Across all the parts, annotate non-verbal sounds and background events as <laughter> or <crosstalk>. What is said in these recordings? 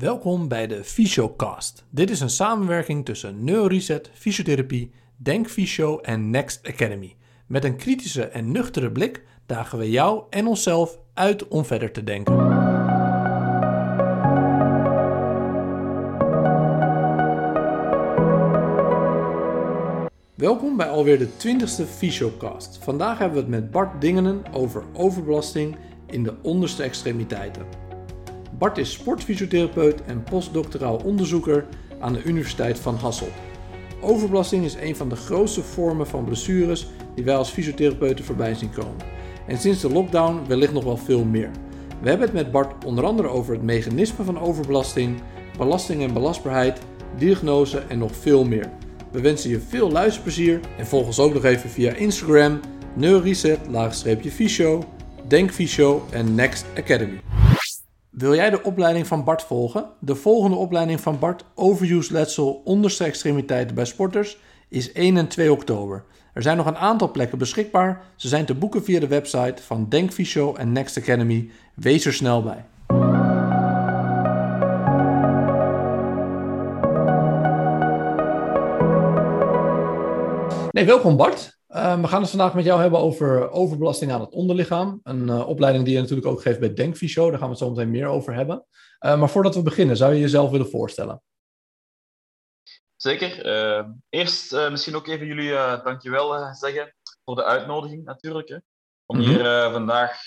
Welkom bij de Fysiocast. Dit is een samenwerking tussen Neuroreset, Fysiotherapie, Denk Fysio en Next Academy. Met een kritische en nuchtere blik dagen we jou en onszelf uit om verder te denken. Welkom bij alweer de 20ste Fysiocast. Vandaag hebben we het met Bart Dingenen over overbelasting in de onderste extremiteiten. Bart is sportfysiotherapeut en postdoctoraal onderzoeker aan de Universiteit van Hasselt. Overbelasting is een van de grootste vormen van blessures die wij als fysiotherapeuten voorbij zien komen. En sinds de lockdown wellicht nog wel veel meer. We hebben het met Bart onder andere over het mechanisme van overbelasting, belasting en belastbaarheid, diagnose en nog veel meer. We wensen je veel luisterplezier en volg ons ook nog even via Instagram, neureset-fysio, denkfysio en Next Academy. Wil jij de opleiding van Bart volgen? De volgende opleiding van Bart, Overuse Letsel onderste extremiteiten bij sporters, is 1 en 2 oktober. Er zijn nog een aantal plekken beschikbaar. Ze zijn te boeken via de website van Denkfysio en Next Academy. Wees er snel bij. Nee, welkom Bart. Uh, we gaan het vandaag met jou hebben over overbelasting aan het onderlichaam. Een uh, opleiding die je natuurlijk ook geeft bij Denkfysio. Daar gaan we het zo meteen meer over hebben. Uh, maar voordat we beginnen, zou je jezelf willen voorstellen? Zeker. eerst misschien ook even jullie dankjewel zeggen voor de uitnodiging natuurlijk. Hè, om mm -hmm. hier vandaag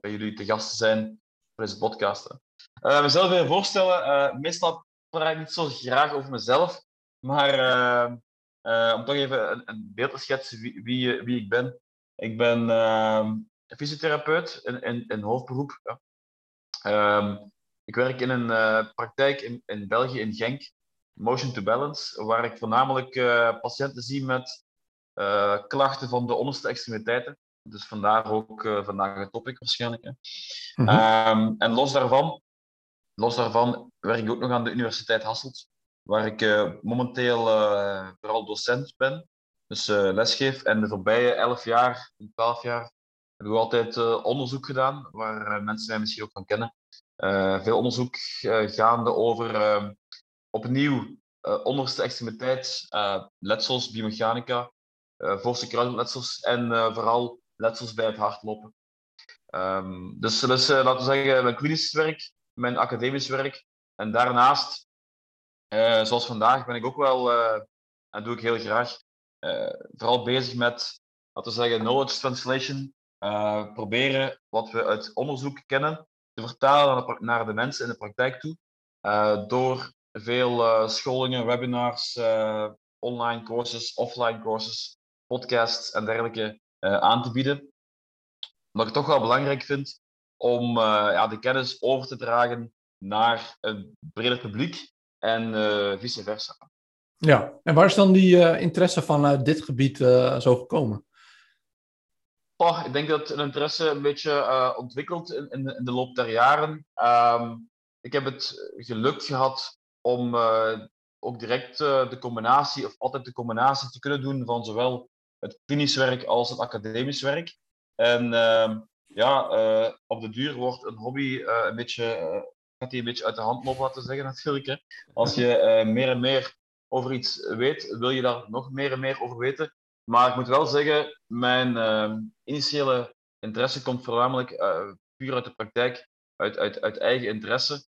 bij jullie te gast te zijn voor deze podcast. mezelf willen voorstellen. meestal praat ik niet zo graag over mezelf. Maar uh, om toch even een, een, beeld te schetsen wie, wie, wie ik ben. Ik ben uh, fysiotherapeut in, in, in hoofdberoep. Ja. Uh, ik werk in een uh, praktijk in, in België, in Genk, Motion to Balance, waar ik voornamelijk patiënten zie met klachten van de onderste extremiteiten. Dus vandaar ook vandaag het topic waarschijnlijk. Hè. Mm -hmm. en los daarvan, los daarvan werk ik ook nog aan de Universiteit Hasselt waar ik uh, momenteel uh, vooral docent ben, dus uh, lesgeef. En de voorbije 11 jaar, 12 jaar, heb ik altijd onderzoek gedaan, waar mensen mij misschien ook van kennen. veel onderzoek gaande over opnieuw onderste extremiteit, letsels, biomechanica, voorste kruisbandletsels en vooral letsels bij het hardlopen. Um, dus is, laten we zeggen, mijn klinisch werk, mijn academisch werk. En daarnaast uh, zoals vandaag ben ik ook wel, uh, en doe ik heel graag, uh, vooral bezig met, laten we zeggen, knowledge translation. proberen wat we uit onderzoek kennen te vertalen naar de, naar de mensen in de praktijk toe. door veel scholingen, webinars, online courses, offline courses, podcasts en dergelijke aan te bieden. Wat ik toch wel belangrijk vind om ja, de kennis over te dragen naar een breder publiek en uh, vice versa. Ja, en waar is dan die uh, interesse vanuit dit gebied uh, zo gekomen? Oh, ik denk dat een interesse een beetje ontwikkeld in, in, in, de loop der jaren. Um, ik heb het geluk gehad om ook direct de combinatie, of altijd de combinatie te kunnen doen van zowel het klinisch werk als het academisch werk. En ehm, ja, op de duur wordt een hobby een beetje gaat die een beetje uit de hand lopen, laten zeggen natuurlijk. Hè. Als je uh, meer en meer over iets weet, wil je daar nog meer en meer over weten. Maar ik moet wel zeggen, mijn uh, initiële interesse komt voornamelijk uh, puur uit de praktijk, uit, uit, uit eigen interesse.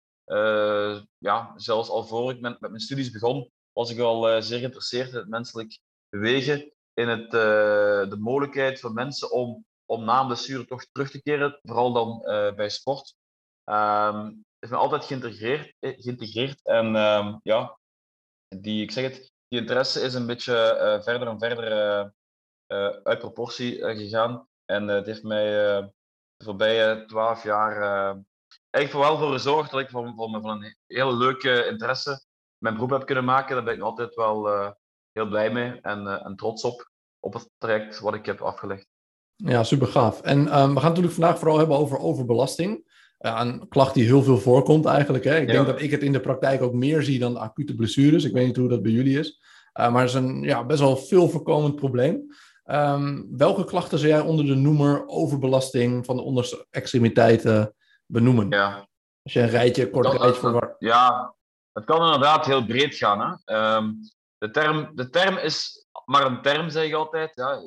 ja, zelfs al voor ik met, mijn studies begon, was ik al zeer geïnteresseerd in het menselijk bewegen, in het, de mogelijkheid van mensen om, om na een blessure toch terug te keren, vooral dan bij sport. Um, is me altijd geïntegreerd. Eh, geïntegreerd. En um, ja, die, ik zeg het, die interesse is een beetje uh, verder en verder uh, uit proportie gegaan. En het heeft mij de voorbije twaalf jaar eigenlijk vooral voor gezorgd dat ik van, van, van een hele leuke interesse mijn beroep heb kunnen maken. Daar ben ik altijd wel heel blij mee en, en trots op, op het traject wat ik heb afgelegd. Ja, super gaaf. En um, we gaan natuurlijk vandaag vooral hebben over overbelasting een klacht die heel veel voorkomt eigenlijk. Hè? Ik denk dat ik het in de praktijk ook meer zie dan acute blessures. Ik weet niet hoe dat bij jullie is. Uh, maar het is een ja, best wel veel voorkomend probleem. Um, welke klachten zou jij onder de noemer overbelasting van de onderste extremiteiten benoemen? Ja. Als je een rijtje, kort rijtje verwacht. Ja, het kan inderdaad heel breed gaan. Hè. Ehm, de, term, de term is maar een term, zeg ik altijd. Ja.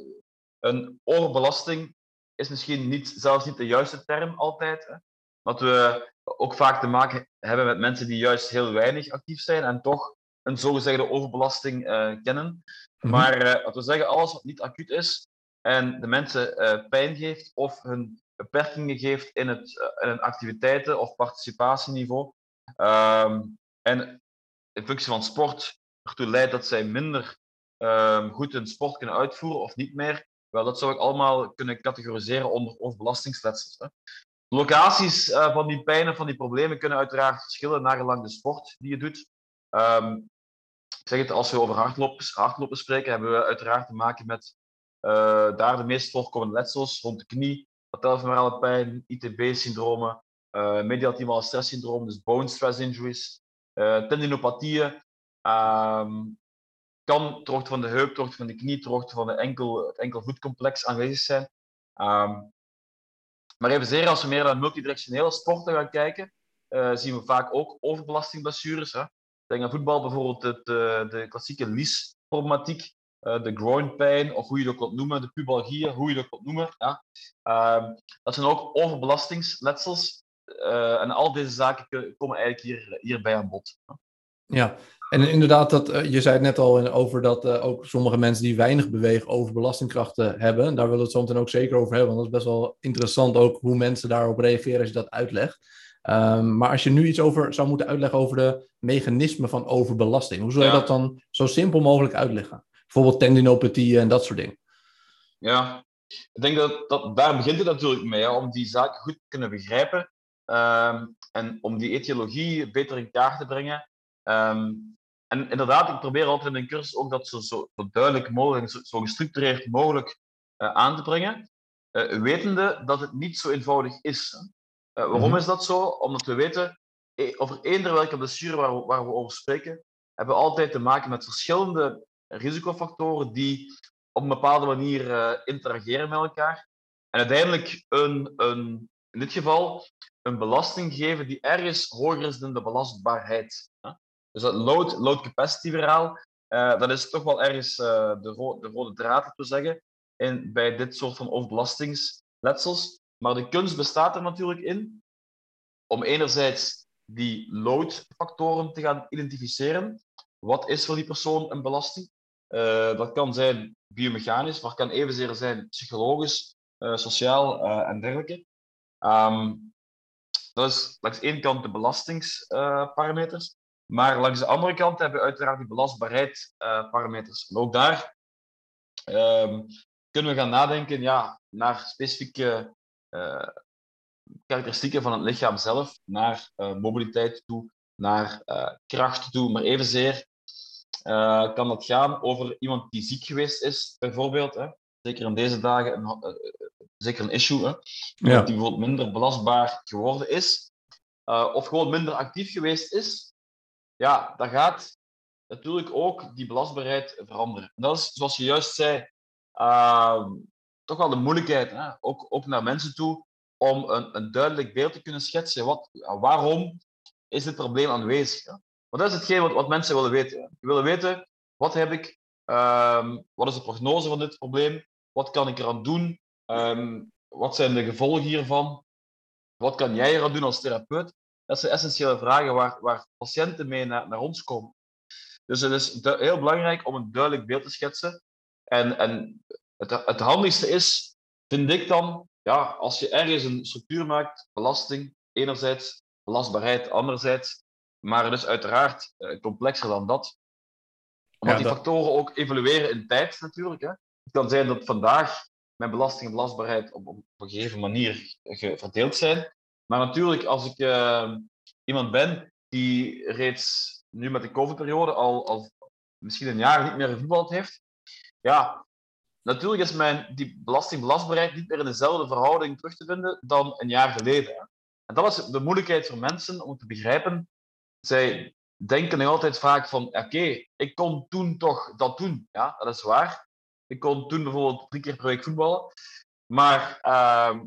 Een oorbelasting is misschien niet, zelfs niet de juiste term altijd. Hè. Dat we ook vaak te maken hebben met mensen die juist heel weinig actief zijn en toch een zogezegde overbelasting uh, kennen. Mhm. Maar uh, wat we zeggen, alles wat niet acuut is en de mensen uh, pijn geeft of hun beperkingen geeft in, het, in activiteiten of participatieniveau. Um, en in functie van sport ertoe leidt dat zij minder um, goed hun sport kunnen uitvoeren of niet meer. Wel, dat zou ik allemaal kunnen categoriseren onder overbelastingsletsels. Hè. Locaties uh, van die pijn en van die problemen kunnen uiteraard verschillen naar gelang de sport die je doet. Ik zeg het, als we over hardlopers, hardlopen spreken, hebben we uiteraard te maken met uh, daar de meest voorkomende letsels rond de knie, patelverale pijn, ITB-syndromen, uh, mediatimale stresssyndroom, dus bone stress injuries, uh, tendinopathieën, um, kan droogte van de heup, van de knie, droogte van de enkel, het enkelvoetcomplex aanwezig zijn. Um, maar evenzeer als we meer naar multidirectionele sporten gaan kijken, uh, zien we vaak ook overbelastingblessures. Hè. Denk aan voetbal bijvoorbeeld de, de, de klassieke liesproblematiek, uh, de groin pain, of hoe je dat wilt noemen, de pubalgieën, hoe je dat wilt noemen. Ja. Uh, dat zijn ook overbelastingsletsels. En al deze zaken komen eigenlijk hier, hierbij aan bod. Ja, en inderdaad, dat, je zei het net al over dat ook sommige mensen die weinig bewegen over belastingkrachten hebben. Daar willen we het zo meteen ook zeker over hebben, want dat is best wel interessant ook hoe mensen daarop reageren als je dat uitlegt. Um, maar als je nu iets over zou moeten uitleggen over de mechanismen van overbelasting, hoe zou je dat dan zo simpel mogelijk uitleggen? Bijvoorbeeld tendinopathie en dat soort dingen. Ja, ik denk dat, dat daar begint het natuurlijk mee, om die zaak goed te kunnen begrijpen um, en om die etiologie beter in kaart te brengen. Um, en inderdaad, ik probeer altijd in een cursus ook dat zo, zo, zo duidelijk mogelijk, zo, zo gestructureerd mogelijk uh, aan te brengen, uh, wetende dat het niet zo eenvoudig is. Uh, waarom mm-hmm. is dat zo? Omdat we weten, over eender welke blessure waar we, waar we over spreken, hebben we altijd te maken met verschillende risicofactoren die op een bepaalde manier uh, interageren met elkaar. En uiteindelijk een, een, in dit geval een belasting geven die ergens hoger is dan de belastbaarheid. Hè? Dus dat load, load capacity verhaal, uh, dat is toch wel ergens uh, de, de, rode draad, te zeggen, in, bij dit soort van overbelastingsletsels. Maar de kunst bestaat er natuurlijk in om enerzijds die loadfactoren te gaan identificeren. Wat is voor die persoon een belasting? Uh, dat kan zijn biomechanisch, maar kan evenzeer zijn psychologisch, sociaal en dergelijke. Um, dat is langs één kant de belastingsparameters, maar langs de andere kant hebben we uiteraard die belastbaarheidsparameters. en ook daar um, kunnen we gaan nadenken ja, naar specifieke uh, karakteristieken van het lichaam zelf naar uh, mobiliteit toe, naar kracht toe, maar evenzeer kan dat gaan over iemand die ziek geweest is, bijvoorbeeld. Hè. Zeker in deze dagen een, zeker een issue. Hè. Ja. Die bijvoorbeeld minder belastbaar geworden is, of gewoon minder actief geweest is. Ja, dan gaat natuurlijk ook die belastbaarheid veranderen. En dat is, zoals je juist zei, uh, toch wel de moeilijkheid, hè? Ook, naar mensen toe, om een, een duidelijk beeld te kunnen schetsen. Wat, waarom is dit probleem aanwezig? Want dat is hetgeen wat, wat mensen willen weten. Ze willen weten, wat heb ik? Um, wat is de prognose van dit probleem? Wat kan ik eraan doen? Um, wat zijn de gevolgen hiervan? Wat kan jij eraan doen als therapeut? Dat zijn essentiële vragen waar, waar patiënten mee naar, naar ons komen. Dus het is heel belangrijk om een duidelijk beeld te schetsen. En, en het, het handigste is, vind ik dan, ja, als je ergens een structuur maakt, belasting enerzijds, belastbaarheid anderzijds, maar het is uiteraard uh, complexer dan dat. Omdat die factoren ook evolueren in tijd natuurlijk. Hè. Het kan zijn dat vandaag mijn belasting en belastbaarheid op, op een gegeven manier verdeeld zijn. Maar natuurlijk, als ik uh, iemand ben die reeds nu met de COVID-periode al, misschien een jaar niet meer gevoetbald heeft, ja, natuurlijk is mijn die belastingbelastbaarheid niet meer in dezelfde verhouding terug te vinden dan een jaar geleden. En dat was de moeilijkheid voor mensen om te begrijpen. Zij denken nog altijd vaak van, oké, ik kon toen toch dat doen. Ja, dat is waar. Ik kon toen bijvoorbeeld drie keer per week voetballen. Maar uh,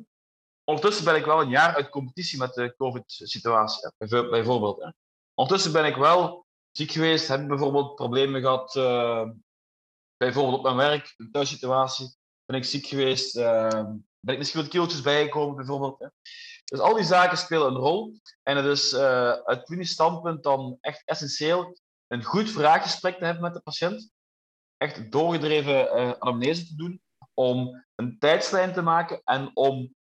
ondertussen ben ik wel een jaar uit competitie met de COVID-situatie, bijvoorbeeld. Hè. Ondertussen ben ik wel ziek geweest, heb bijvoorbeeld problemen gehad, uh, bijvoorbeeld op mijn werk, een thuissituatie, ben ik ziek geweest, uh, ben ik misschien wat kilootjes bijgekomen, bijvoorbeeld. Hè. Dus al die zaken spelen een rol. En het is uh, uit klinisch standpunt dan echt essentieel een goed vraaggesprek te hebben met de patiënt. Echt doorgedreven anamnese te doen om een tijdslijn te maken en om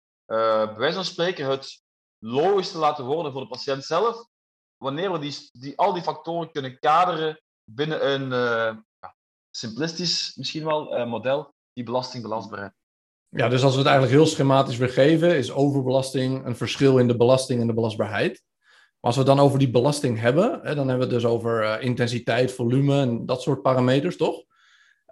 bij wijze van spreken het logisch te laten worden voor de patiënt zelf, wanneer we die, die, al die factoren kunnen kaderen binnen een uh, simplistisch misschien wel uh, model, die belastingbelastbaarheid. Ja, dus als we het eigenlijk heel schematisch weergeven, is overbelasting een verschil in de belasting en de belastbaarheid. Maar als we het dan over die belasting hebben, hè, dan hebben we het dus over intensiteit, volume en dat soort parameters, toch?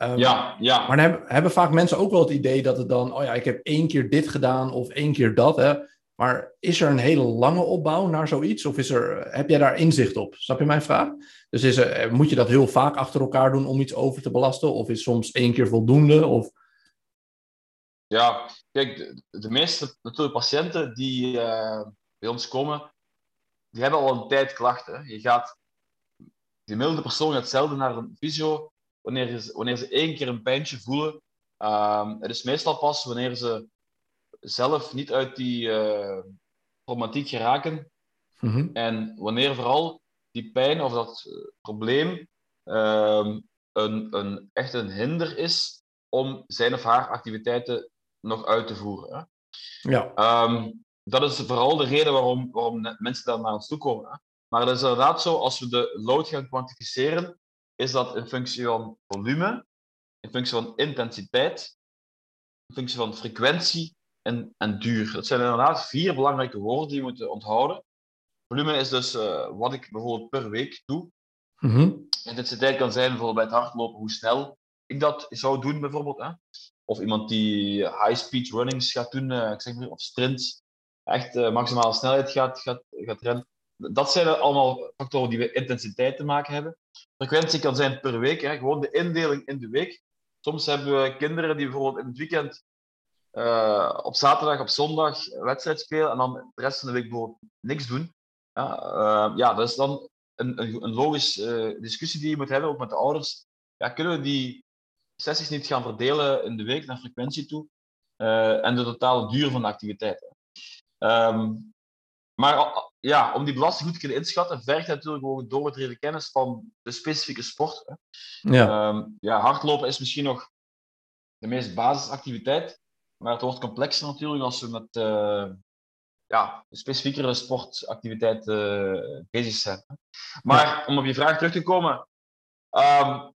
Um, ja, ja. Maar dan hebben, hebben, vaak mensen ook wel het idee dat het dan, oh ja, ik heb één keer dit gedaan of één keer dat. Hè. Maar is er een hele lange opbouw naar zoiets? Of is er, heb jij daar inzicht op? Snap je mijn vraag? Dus is er, moet je dat heel vaak achter elkaar doen om iets over te belasten? Of is soms één keer voldoende? Of... Ja, kijk, de, de meeste natuurlijk patiënten die uh, bij ons komen, die hebben al een tijd klachten. Je gaat, die milde persoon gaat zelden naar een fysio wanneer, ze, wanneer ze één keer een pijntje voelen. Um, het is meestal pas wanneer ze zelf niet uit die uh, problematiek geraken. Mm-hmm. En wanneer vooral die pijn of dat probleem um, een, een, echt een hinder is om zijn of haar activiteiten nog uit te voeren. Hè. Ja. Um, dat is vooral de reden waarom, waarom mensen daar naar ons toe komen. Hè. Maar het is inderdaad zo, als we de load gaan kwantificeren, is dat in functie van volume, in functie van intensiteit, in functie van frequentie en, en duur. Dat zijn inderdaad vier belangrijke woorden die je moet onthouden. Volume is dus uh, wat ik bijvoorbeeld per week doe. Intensiteit kan zijn bijvoorbeeld bij het hardlopen hoe snel ik dat zou doen, bijvoorbeeld. Hè? Of iemand die high-speed runnings gaat doen, uh, ik zeg maar, of sprints, echt uh, maximale snelheid gaat, gaat, gaat rennen. Dat zijn allemaal factoren die met intensiteit te maken hebben. Frequentie kan zijn per week, hè? gewoon de indeling in de week. Soms hebben we kinderen die bijvoorbeeld in het weekend uh, op zaterdag, op zondag wedstrijd spelen en dan de rest van de week bijvoorbeeld niks doen. Ja, uh, ja dat is dan een, een, logische uh, discussie die je moet hebben, ook met de ouders. Ja, kunnen we die sessies niet gaan verdelen in de week naar frequentie toe en de totale duur van de activiteit? Um, maar ja, om die belasting goed te kunnen inschatten, vergt natuurlijk ook doorgedreven kennis van de specifieke sport. Hè. Ja. Um, ja, hardlopen is misschien nog de meest basisactiviteit, maar het wordt complexer natuurlijk als we met uh, ja, specifiekere sportactiviteiten uh, bezig zijn. Maar ja. om op je vraag terug te komen, um,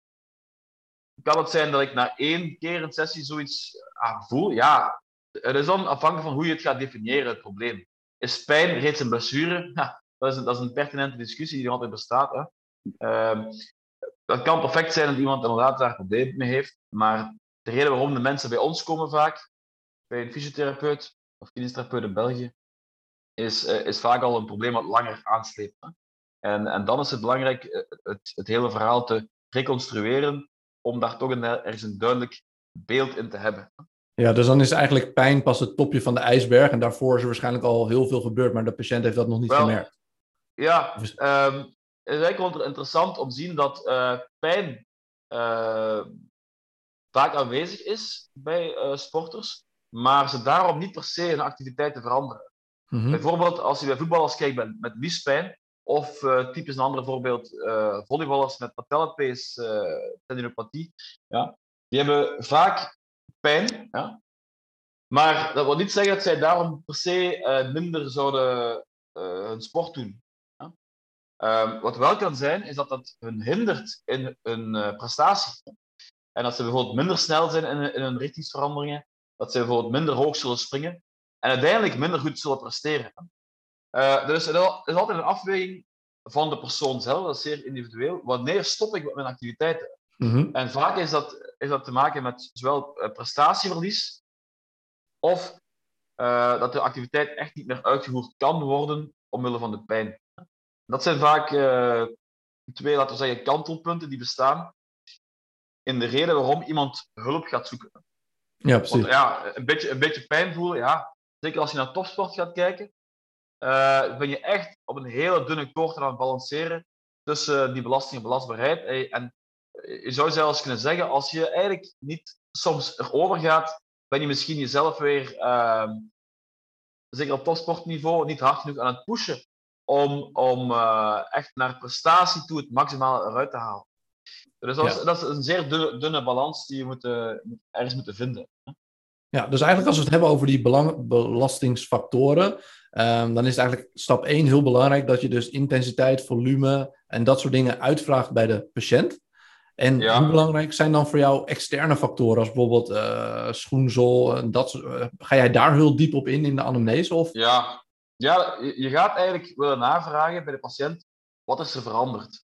kan het zijn dat ik na één keer een sessie zoiets ah, voel? Ja, het is dan afhankelijk van hoe je het gaat definiëren, het probleem. Is pijn reeds een blessure? <laughs> Dat, is een, dat is een pertinente discussie die er altijd bestaat. Hè. Uh, het kan perfect zijn dat iemand inderdaad daar problemen mee heeft, maar de reden waarom de mensen bij ons komen vaak, bij een fysiotherapeut of kinestherapeut in België, is, uh, is vaak al een probleem wat langer aansleept. En, en dan is het belangrijk het, het hele verhaal te reconstrueren om daar toch een, ergens een duidelijk beeld in te hebben. Ja, dus dan is eigenlijk pijn pas het topje van de ijsberg. En daarvoor is er waarschijnlijk al heel veel gebeurd, maar de patiënt heeft dat nog niet Wel, gemerkt. Ja, um, het is eigenlijk interessant om te zien dat uh, pijn uh, vaak aanwezig is bij uh, sporters, maar ze daarom niet per se hun activiteiten veranderen. Mm-hmm. Bijvoorbeeld als je bij voetballers kijkt met, met liespijn, of typisch een ander voorbeeld, volleyballers met patellapees, tendinopathie, ja, die hebben vaak pijn. Ja? Maar dat wil niet zeggen dat zij daarom per se uh, minder zouden uh, hun sport doen. Ja? Um, wat wel kan zijn, is dat dat hun hindert in hun uh, prestatie. En dat ze bijvoorbeeld minder snel zijn in, in hun richtingsveranderingen, dat ze bijvoorbeeld minder hoog zullen springen en uiteindelijk minder goed zullen presteren. dus het is altijd een afweging van de persoon zelf, dat is zeer individueel. Wanneer stop ik met mijn activiteiten? Mm-hmm. En vaak is dat, is dat te maken met zowel prestatieverlies of uh, dat de activiteit echt niet meer uitgevoerd kan worden omwille van de pijn. Dat zijn vaak uh, twee, laten we zeggen, kantelpunten die bestaan in de reden waarom iemand hulp gaat zoeken. Ja, precies. Want, ja, een beetje, een beetje pijn voelen, ja, zeker als je naar topsport gaat kijken, uh, ben je echt op een hele dunne koord aan het balanceren tussen die belasting en belastbaarheid. En je zou zelfs kunnen zeggen, als je eigenlijk niet soms erover gaat, ben je misschien jezelf weer, uh, zeker op topsportniveau, niet hard genoeg aan het pushen om, om uh, echt naar prestatie toe het maximale eruit te halen. Dus dat, is, dat is een zeer dunne, dunne balans die je moet, uh, ergens moeten vinden. Ja, dus eigenlijk als we het hebben over die belang, belastingsfactoren, um, dan is het eigenlijk stap 1 heel belangrijk dat je dus intensiteit, volume en dat soort dingen uitvraagt bij de patiënt. En hoe belangrijk zijn dan voor jou externe factoren, als bijvoorbeeld uh, schoenzool? En dat, uh, ga jij daar heel diep op in, in de anamnese? Of? Ja. ja, je gaat eigenlijk willen navragen bij de patiënt, wat is er veranderd?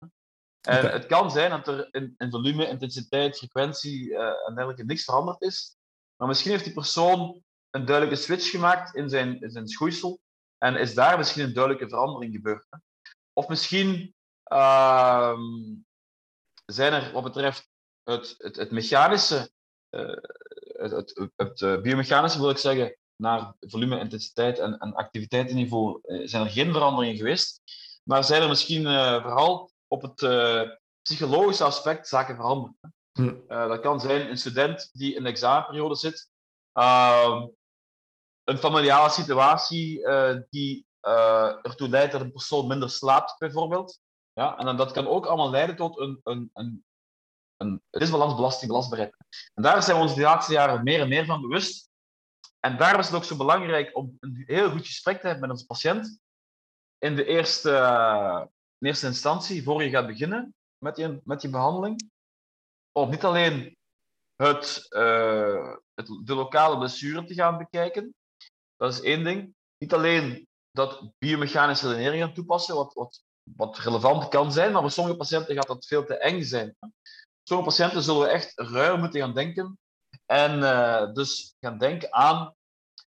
En okay. het kan zijn dat er in, in volume, intensiteit, frequentie uh, en dergelijke niks veranderd is. Maar misschien heeft die persoon een duidelijke switch gemaakt in zijn, in zijn schoeisel en is daar misschien een duidelijke verandering gebeurd. Hè? Of misschien uh, zijn er wat betreft het, het, het mechanische, uh, het, het, het uh, biomechanische wil ik zeggen, naar volume, intensiteit en, en activiteitenniveau, uh, zijn er geen veranderingen geweest. Maar zijn er misschien vooral op het psychologische aspect zaken veranderd. Hm. dat kan zijn een student die in de examenperiode zit, ehm, een familiale situatie die ertoe leidt dat een persoon minder slaapt, bijvoorbeeld. Ja, en dat kan ook allemaal leiden tot een, een, een, een belasting-belastbaarheid. En daar zijn we ons de laatste jaren meer en meer van bewust. En daarom is het ook zo belangrijk om een heel goed gesprek te hebben met onze patiënt in de eerste, in eerste instantie, voor je gaat beginnen met je, met je behandeling. Om niet alleen het, uh, het, de lokale blessure te gaan bekijken, dat is één ding. Niet alleen dat biomechanische redenering gaan toepassen, wat, wat wat relevant kan zijn, maar voor sommige patiënten gaat dat veel te eng zijn. Sommige patiënten zullen we echt ruim moeten gaan denken en uh, dus gaan denken aan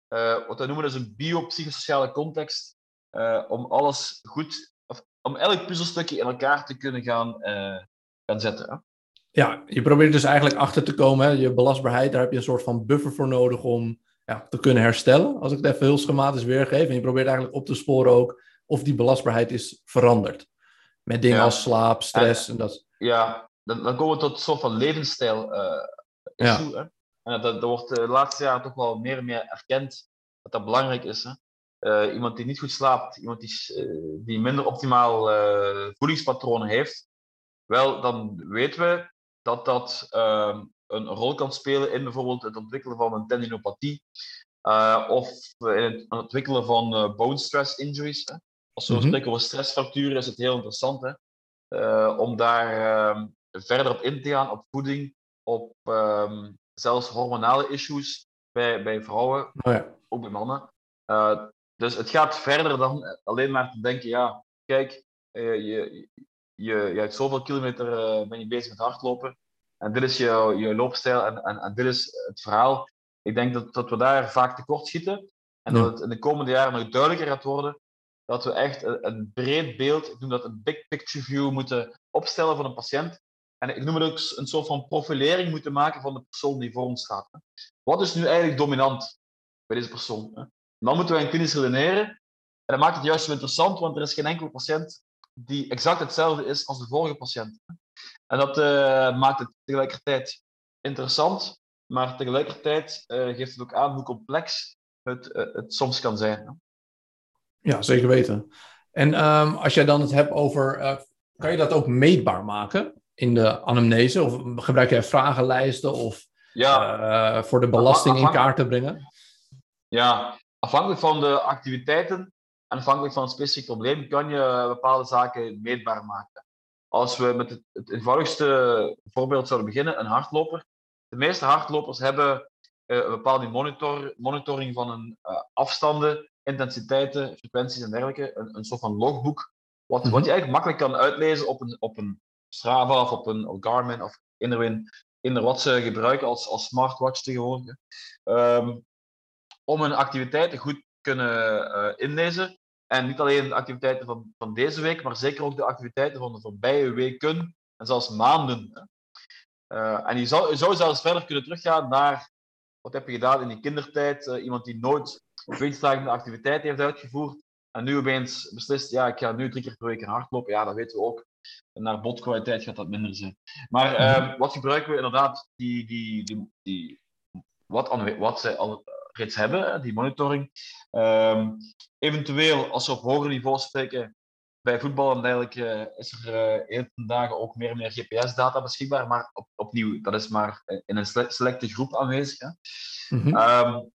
uh, wat we noemen dus een biopsychosociale context, uh, om alles goed, of om elk puzzelstukje in elkaar te kunnen gaan, gaan zetten. Ja, je probeert dus eigenlijk achter te komen, je belastbaarheid, daar heb je een soort van buffer voor nodig om ja, te kunnen herstellen, als ik het even heel schematisch weergeef. En je probeert eigenlijk op te sporen ook of die belastbaarheid is veranderd. Met dingen als slaap, stress en, dat. Ja, dan, dan komen we tot een soort van levensstijl uh, issue. Hè? En dat, dat wordt de laatste jaren toch wel meer en meer erkend dat dat belangrijk is. Hè? Uh, iemand die niet goed slaapt, iemand die, uh, die minder optimaal voedingspatronen heeft, wel, dan weten we dat dat ehm, een rol kan spelen in bijvoorbeeld het ontwikkelen van een tendinopathie of in het ontwikkelen van bone stress injuries. Hè? Als we mm -hmm. spreken over stressfracturen, is het heel interessant hè? Uh, om daar um, verder op in te gaan, op voeding, op um, zelfs hormonale issues bij, bij vrouwen, oh ja. ook bij mannen. Uh, dus het gaat verder dan alleen maar te denken, ja, kijk, uh, je, je, je hebt zoveel kilometer ben je bezig met hardlopen en dit is je, je loopstijl en, en, en dit is het verhaal. Ik denk dat, dat we daar vaak tekort schieten en ja. dat het in de komende jaren nog duidelijker gaat worden dat we echt een, breed beeld, ik noem dat een big picture view, moeten opstellen van een patiënt. En ik noem het ook een soort van profilering moeten maken van de persoon die voor ons staat. Wat is nu eigenlijk dominant bij deze persoon? Dan moeten een klinisch redeneren. En dat maakt het juist zo interessant, want er is geen enkele patiënt die exact hetzelfde is als de vorige patiënt. En dat uh, maakt het tegelijkertijd interessant, maar tegelijkertijd uh, geeft het ook aan hoe complex het, uh, het soms kan zijn. Ja, zeker weten. En um, als jij dan het hebt over, uh, kan je dat ook meetbaar maken in de anamnese? Of gebruik jij vragenlijsten of ja. uh, voor de belasting in kaart te brengen? Ja, afhankelijk van de activiteiten en afhankelijk van het specifiek probleem kan je bepaalde zaken meetbaar maken. Als we met het, het eenvoudigste voorbeeld zouden beginnen, een hardloper. De meeste hardlopers hebben uh, een bepaalde monitor, monitoring van hun afstanden intensiteiten, frequenties en dergelijke, een, een soort van logboek, wat, wat je eigenlijk makkelijk kan uitlezen op een, op een Strava of op een Garmin of in in wat ze gebruiken als, als smartwatch tegenwoordig. Um, om hun activiteiten goed te kunnen uh, inlezen. En niet alleen de activiteiten van, van deze week, maar zeker ook de activiteiten van de voorbije weken en zelfs maanden. Uh, en je zou, je zou zelfs verder kunnen teruggaan naar wat heb je gedaan in je kindertijd. Uh, iemand die nooit de activiteit heeft uitgevoerd en nu opeens beslist, ja, ik ga nu drie keer per week hardlopen, ja, dat weten we ook. Naar botkwaliteit gaat dat minder zijn. Maar uh, wat gebruiken we inderdaad? Die, die, die, die, wat, wat zij al reeds hebben, die monitoring. Um, eventueel, als we op hoger niveau spreken, bij voetbal en dergelijke uh, is er uh, dagen ook meer en meer GPS-data beschikbaar, maar op, opnieuw, dat is maar in een selecte groep aanwezig. Hè. Mm -hmm. um,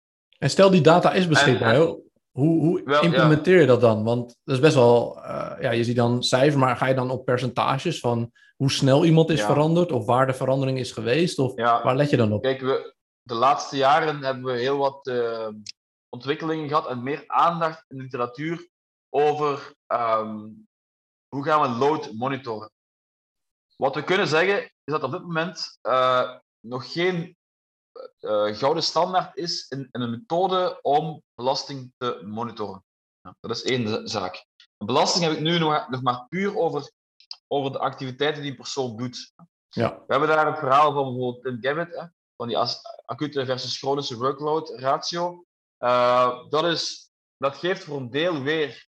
en stel die data is beschikbaar, hoe, hoe wel, implementeer je dat dan? Want dat is best wel, uh, ja, je ziet dan cijfers, maar ga je dan op percentages van hoe snel iemand is ja. veranderd of waar de verandering is geweest? Of ja. waar let je dan op? Kijk, we, de laatste jaren hebben we heel wat uh, ontwikkelingen gehad en meer aandacht in de literatuur over um, hoe gaan we load monitoren. Wat we kunnen zeggen is dat op dit moment uh, nog geen uh, gouden standaard is in, in, een methode om belasting te monitoren. Ja, dat is één zaak. Belasting heb ik nu nog, nog maar puur over, over de activiteiten die een persoon doet. Ja. We hebben daar het verhaal van bijvoorbeeld Tim Gabbett, hè, van die acute versus chronische workload ratio. Uh, dat, is, dat geeft voor een deel weer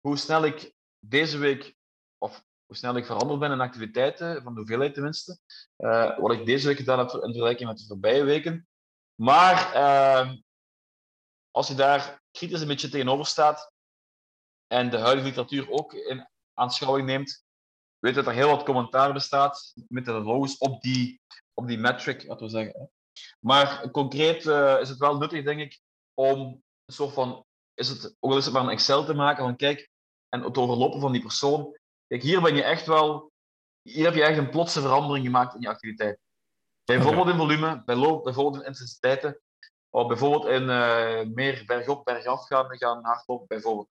hoe snel ik deze week, of hoe snel ik veranderd ben in activiteiten, van de hoeveelheid tenminste. Uh, wat ik deze week gedaan heb in vergelijking met de voorbije weken. Maar uh, als je daar kritisch een beetje tegenover staat en de huidige literatuur ook in aanschouwing neemt, weet dat er heel wat commentaar bestaat methodologisch op die, op die metric, laten we zeggen. Maar concreet uh, is het wel nuttig, denk ik, om een soort van, is het, ook al is maar een Excel te maken van kijk, en het overlopen van die persoon. Kijk, hier ben je echt wel, hier heb je echt een plotse verandering gemaakt in je activiteit. Bijvoorbeeld in volume, bijvoorbeeld in intensiteiten, of bijvoorbeeld in uh, meer bergop, bergaf gaan, gaan hardlopen, bijvoorbeeld.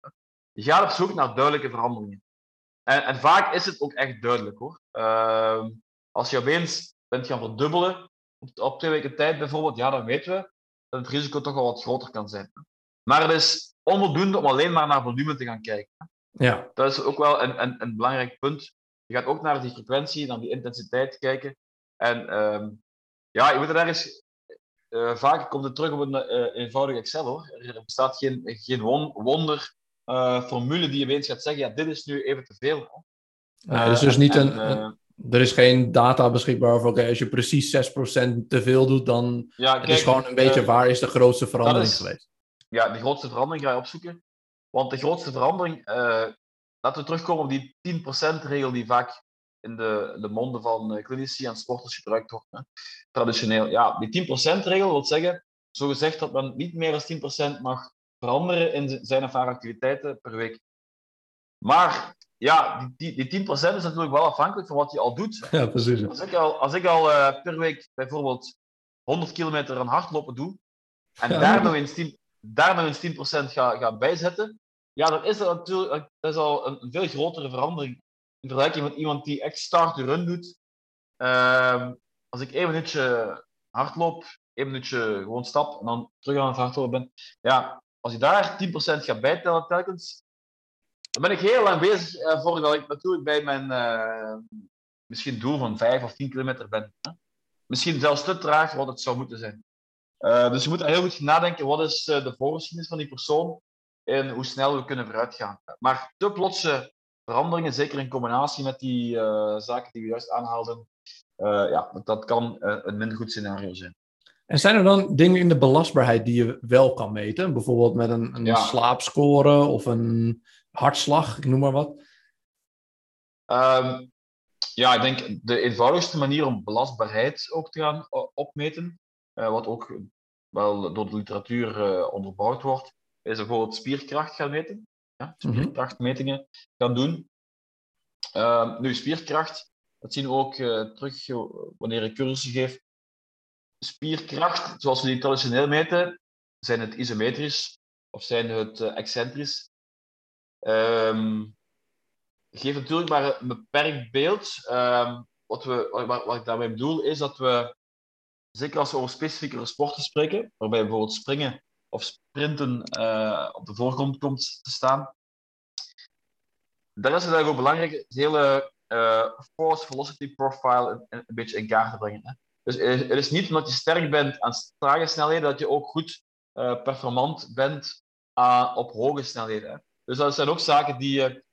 Je gaat op zoek naar duidelijke veranderingen. En, en vaak is het ook echt duidelijk hoor. Uh, als je opeens bent gaan verdubbelen op, op, twee weken tijd bijvoorbeeld, ja, dan weten we dat het risico toch wel wat groter kan zijn. Maar het is onvoldoende om alleen maar naar volume te gaan kijken. Ja. Dat is ook wel een, een, een belangrijk punt. Je gaat ook naar die frequentie, naar die intensiteit kijken. En um, ja, je moet er ergens. Uh, vaak komt het terug op een uh, eenvoudig Excel hoor. Er bestaat geen, geen won, wonder uh, formule die je opeens gaat zeggen: ja, dit is nu even te veel. Nee, dus, dus niet en, een, een, er is geen data beschikbaar over, oké, als je precies 6% te veel doet, dan ja, kijk, het is gewoon een beetje waar is de grootste verandering is, geweest. Ja, de grootste verandering ga je opzoeken. Want de grootste verandering, uh, laten we terugkomen op die 10%-regel die vaak in de, de monden van uh, klinici en sporters gebruikt wordt. Hè. Traditioneel. Ja, die 10%-regel wil zeggen, zo gezegd, dat men niet meer dan 10% mag veranderen in zijn of haar activiteiten per week. Maar ja, die, die, die 10% is natuurlijk wel afhankelijk van wat je al doet. Ja, precies. Als ik al, als ik al uh, per week bijvoorbeeld 100 kilometer aan hardlopen doe, en ja, daar nog eens 10, daar nog eens 10% ga, ga bijzetten, ja, dan is dat natuurlijk dat is al een, veel grotere verandering in vergelijking met iemand die echt start-to-run doet. Uh, als ik één minuutje hardloop, één minuutje gewoon stap en dan terug aan het hardlopen ben, ja, als je daar 10% gaat bijtellen telkens, dan ben ik heel lang bezig voordat ik natuurlijk bij mijn uh, misschien doel van 5 of 10 kilometer ben. Hè? Misschien zelfs te traag wat het zou moeten zijn. Uh, dus je moet heel goed nadenken, wat is de voorgeschiedenis van die persoon en hoe snel we kunnen vooruitgaan. Maar te plotse veranderingen, zeker in combinatie met die zaken die we juist aanhaalden, ja, dat kan een minder goed scenario zijn. En zijn er dan dingen in de belastbaarheid die je wel kan meten? Bijvoorbeeld met een, een ja. slaapscore of een hartslag, ik noem maar wat. Um, ja, ik denk de eenvoudigste manier om belastbaarheid ook te gaan opmeten, wat ook wel door de literatuur uh, onderbouwd wordt, is bijvoorbeeld spierkracht gaan meten. Ja, spierkrachtmetingen gaan doen. Uh, nu, spierkracht, dat zien we ook uh, terug wanneer ik cursussen geef. Spierkracht, zoals we die traditioneel meten, zijn het isometrisch of zijn het excentrisch. Um, geeft natuurlijk maar een beperkt beeld. Um, wat, we, wat, wat, ik daarmee bedoel is dat we, zeker als we over specifieke sporten spreken, waarbij bijvoorbeeld springen of sprinten uh, op de voorgrond komt te staan, daar is het eigenlijk ook belangrijk het hele uh, force velocity profile een, beetje in kaart te brengen. Hè. Dus het is niet omdat je sterk bent aan trage snelheden dat je ook goed performant bent aan, op hoge snelheden. Dus dat zijn ook zaken die je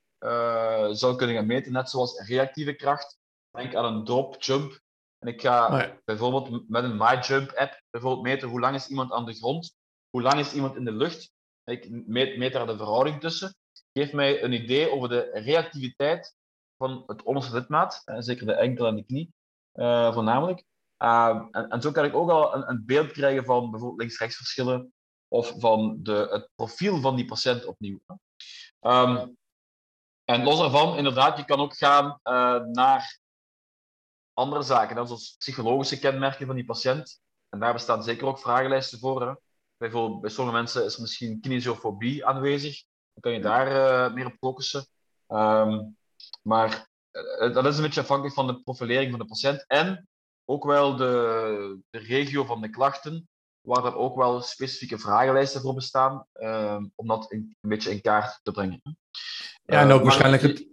zou kunnen gaan meten, net zoals reactieve kracht. Denk aan een drop, jump. En ik ga bijvoorbeeld met een MyJump app bijvoorbeeld meten hoe lang is iemand aan de grond, hoe lang is iemand in de lucht. Ik meet, meet daar de verhouding tussen. Geeft mij een idee over de reactiviteit van het onderste lidmaat, zeker de enkel en de knie uh, voornamelijk. Uh, en, en, zo kan ik ook al een, een beeld krijgen van bijvoorbeeld links-rechts verschillen of van de, het profiel van die patiënt opnieuw. Um, en los daarvan, inderdaad, je kan ook gaan uh, naar andere zaken, zoals psychologische kenmerken van die patiënt. En daar bestaan zeker ook vragenlijsten voor. Hè. Bijvoorbeeld, bij sommige mensen is er misschien kinesiofobie aanwezig. Dan kan je daar uh, meer op focussen. Um, maar uh, dat is een beetje afhankelijk van de profilering van de patiënt en ook wel de, de regio van de klachten, waar er ook wel specifieke vragenlijsten voor bestaan, um, om dat een, een beetje in kaart te brengen. Ja, en ook uh, waarschijnlijk het,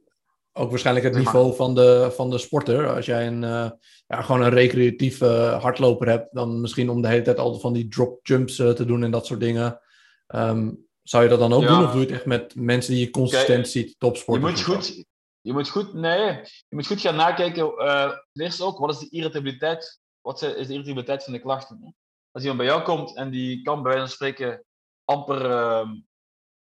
ook waarschijnlijk het niveau van de, van de sporter. Als jij een, uh, ja, gewoon een recreatieve hardloper hebt, dan misschien om de hele tijd altijd van die drop jumps uh, te doen en dat soort dingen. Um, zou je dat dan ook ja. doen? Of doe je het echt met mensen die je consistent ziet, topsporten? Je moet goed, je moet goed, nee, je moet goed gaan nakijken. Uh, eerst ook, wat is de irritabiliteit? Wat is de irritabiliteit van de klachten? Als iemand bij jou komt en die kan bij wijze van spreken amper uh,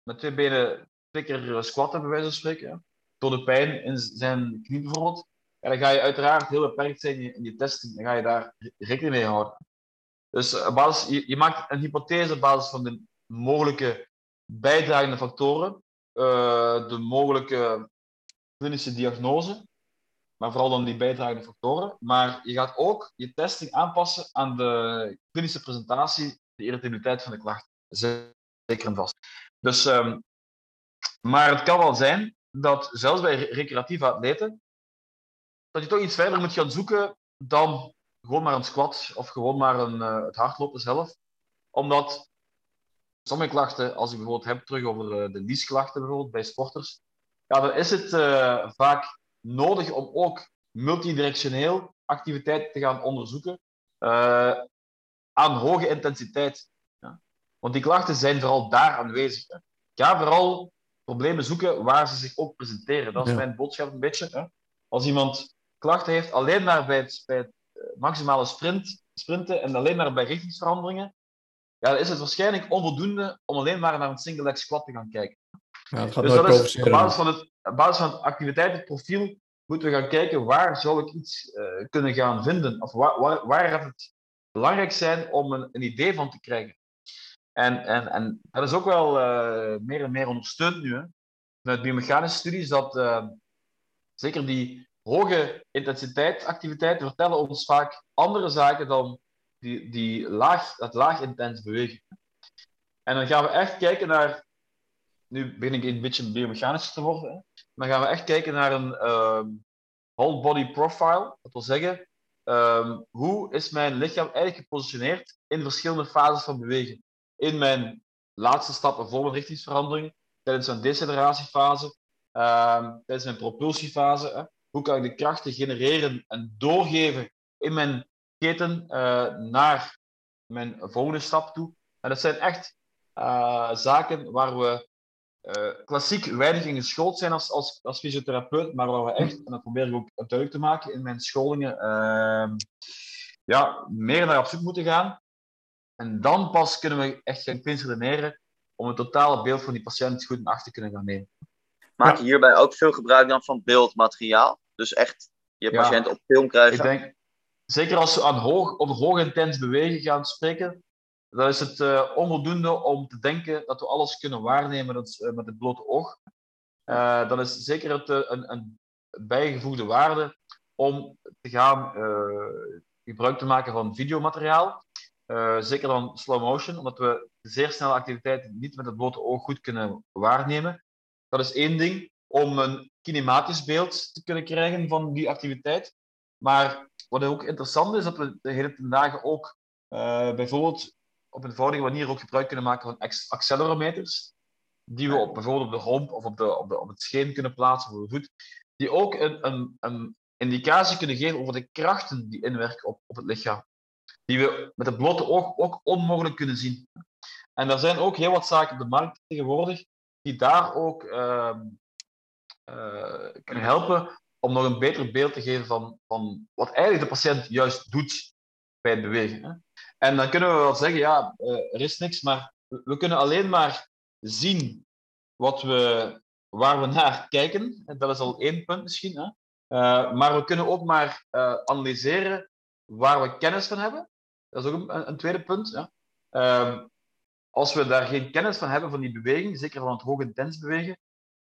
met twee benen twee keer squatten, bij wijze van spreken door de pijn in zijn knie bijvoorbeeld, ja, dan ga je uiteraard heel beperkt zijn in je, in je testing. Dan ga je daar rekening mee houden. Dus eh, basis, je, maakt een hypothese op basis van de mogelijke bijdragende factoren, uh, de mogelijke klinische diagnose, maar vooral dan die bijdragende factoren. Maar je gaat ook je testing aanpassen aan de klinische presentatie, de irritabiliteit van de klacht. Zeker en vast. Dus, um, maar het kan wel zijn dat zelfs bij recreatieve atleten, dat je toch iets verder moet gaan zoeken dan gewoon maar een squat of gewoon maar een, uh, het hardlopen zelf. Omdat sommige klachten, als ik bijvoorbeeld heb terug over uh, de liesklachten bijvoorbeeld bij sporters, ja, dan is het uh, vaak nodig om ook multidirectioneel activiteiten te gaan onderzoeken aan hoge intensiteit. Ja. Want die klachten zijn vooral daar aanwezig. Ga vooral problemen zoeken waar ze zich ook presenteren. Dat is mijn boodschap een beetje. Hè. Als iemand klachten heeft alleen maar bij het, bij het eh, maximale sprint, sprinten en alleen maar bij richtingsveranderingen, ja, dan is het waarschijnlijk onvoldoende om alleen maar naar een single leg squat te gaan kijken. Ja, dat gaat dus dat is, op basis van het, op basis van het activiteitenprofiel moeten we gaan kijken waar zou ik iets uh, kunnen gaan vinden. Of waar, waar, waar gaat het belangrijk zijn om een, een idee van te krijgen. En, en, en dat is ook wel uh, meer en meer ondersteund nu. Hè. Vanuit biomechanische studies dat uh, zeker die hoge intensiteitsactiviteiten vertellen ons vaak andere zaken dan die, die laag, dat laag intens bewegen. En dan gaan we echt kijken naar, nu begin ik een beetje biomechanisch te worden, hè. dan gaan we echt kijken naar een um, whole body profile. Dat wil zeggen, um, hoe is mijn lichaam eigenlijk gepositioneerd in verschillende fases van bewegen in mijn laatste stappen voor mijn richtingsverandering, tijdens mijn decelleratiefase, uh, tijdens mijn propulsiefase. Hoe kan ik de krachten genereren en doorgeven in mijn keten uh, naar mijn volgende stap toe? En dat zijn echt uh, zaken waar we uh, klassiek weinig in geschoold zijn als, als, als fysiotherapeut, maar waar we echt, en dat probeer ik ook duidelijk te maken in mijn scholingen, ehm, ja, meer naar op zoek moeten gaan. En dan pas kunnen we echt gaan redeneren om een totale beeld van die patiënt goed in acht te kunnen gaan nemen. Maak je hierbij ook veel gebruik dan van beeldmateriaal? Dus echt je patiënt op film krijgen? Ik denk, zeker als we aan hoog, over hoog intens bewegen gaan spreken, dan is het uh, onvoldoende om te denken dat we alles kunnen waarnemen dat, uh, met het blote oog. Uh, dan is zeker het, een, een bijgevoegde waarde om te gaan gebruik te maken van videomateriaal. Uh, zeker dan slow motion, omdat we zeer snelle activiteiten niet met het blote oog goed kunnen waarnemen. Dat is één ding, om een kinematisch beeld te kunnen krijgen van die activiteit. Maar wat ook interessant is, dat we de hele dagen ook uh, bijvoorbeeld op een eenvoudige manier ook gebruik kunnen maken van accelerometers, die we op, bijvoorbeeld op de romp of op, de, op, de, op het scheen kunnen plaatsen, of de voet, die ook een, een, een indicatie kunnen geven over de krachten die inwerken op, op het lichaam die we met het blote oog ook onmogelijk kunnen zien. En er zijn ook heel wat zaken op de markt tegenwoordig die daar ook ehm, eh, kunnen helpen om nog een beter beeld te geven van, van wat eigenlijk de patiënt juist doet bij het bewegen. Hè. En dan kunnen we wel zeggen, ja, er is niks, maar we kunnen alleen maar zien wat we, waar we naar kijken. Dat is al één punt misschien. Hè? Uh, maar we kunnen ook maar analyseren waar we kennis van hebben. Dat is ook een, tweede punt. Ja. Uh, als we daar geen kennis van hebben van die beweging, zeker van het hoog intens bewegen,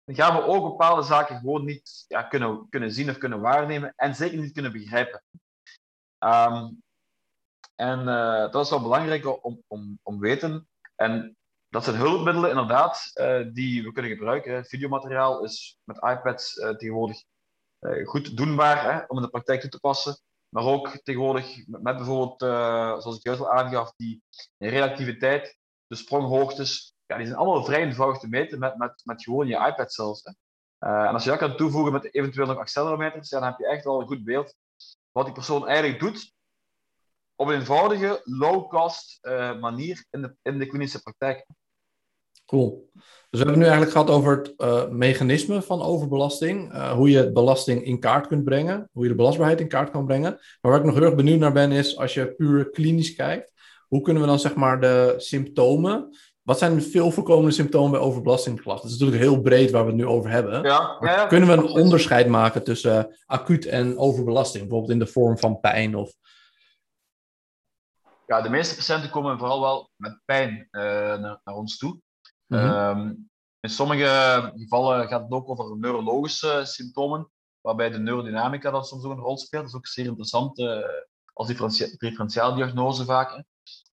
dan gaan we ook bepaalde zaken gewoon niet ja, kunnen, kunnen zien of kunnen waarnemen en zeker niet kunnen begrijpen. Um, en uh, dat is wel belangrijk om, om, om weten. En dat zijn hulpmiddelen inderdaad uh, die we kunnen gebruiken. Videomateriaal is met iPads uh, tegenwoordig goed doenbaar hè, om in de praktijk toe te passen. Maar ook tegenwoordig met, bijvoorbeeld, zoals ik juist al aangaf, die relativiteit, de spronghoogtes, ja, die zijn allemaal vrij eenvoudig te meten met, met, met gewoon je iPad zelfs. Hè. en als je dat kan toevoegen met eventueel nog accelerometers, dan heb je echt wel een goed beeld wat die persoon eigenlijk doet op een eenvoudige, low-cost uh, manier in de, in de klinische praktijk. Cool. Dus we hebben nu eigenlijk gehad over het uh, mechanisme van overbelasting. Uh, hoe je belasting in kaart kunt brengen. Hoe je de belastbaarheid in kaart kan brengen. Maar waar ik nog heel erg benieuwd naar ben, is als je puur klinisch kijkt. Hoe kunnen we dan zeg maar de symptomen. Wat zijn de veel voorkomende symptomen bij overbelastingklachten? Dat is natuurlijk heel breed waar we het nu over hebben. Ja, ja, kunnen we een onderscheid maken tussen acuut en overbelasting? Bijvoorbeeld in de vorm van pijn of ja, de meeste patiënten komen vooral wel met pijn uh, naar, naar, ons toe. -hmm. um, in sommige gevallen gaat het ook over neurologische symptomen, waarbij de neurodynamica dan soms ook een rol speelt. Dat is ook zeer interessant uh, als differentiaaldiagnose vaak.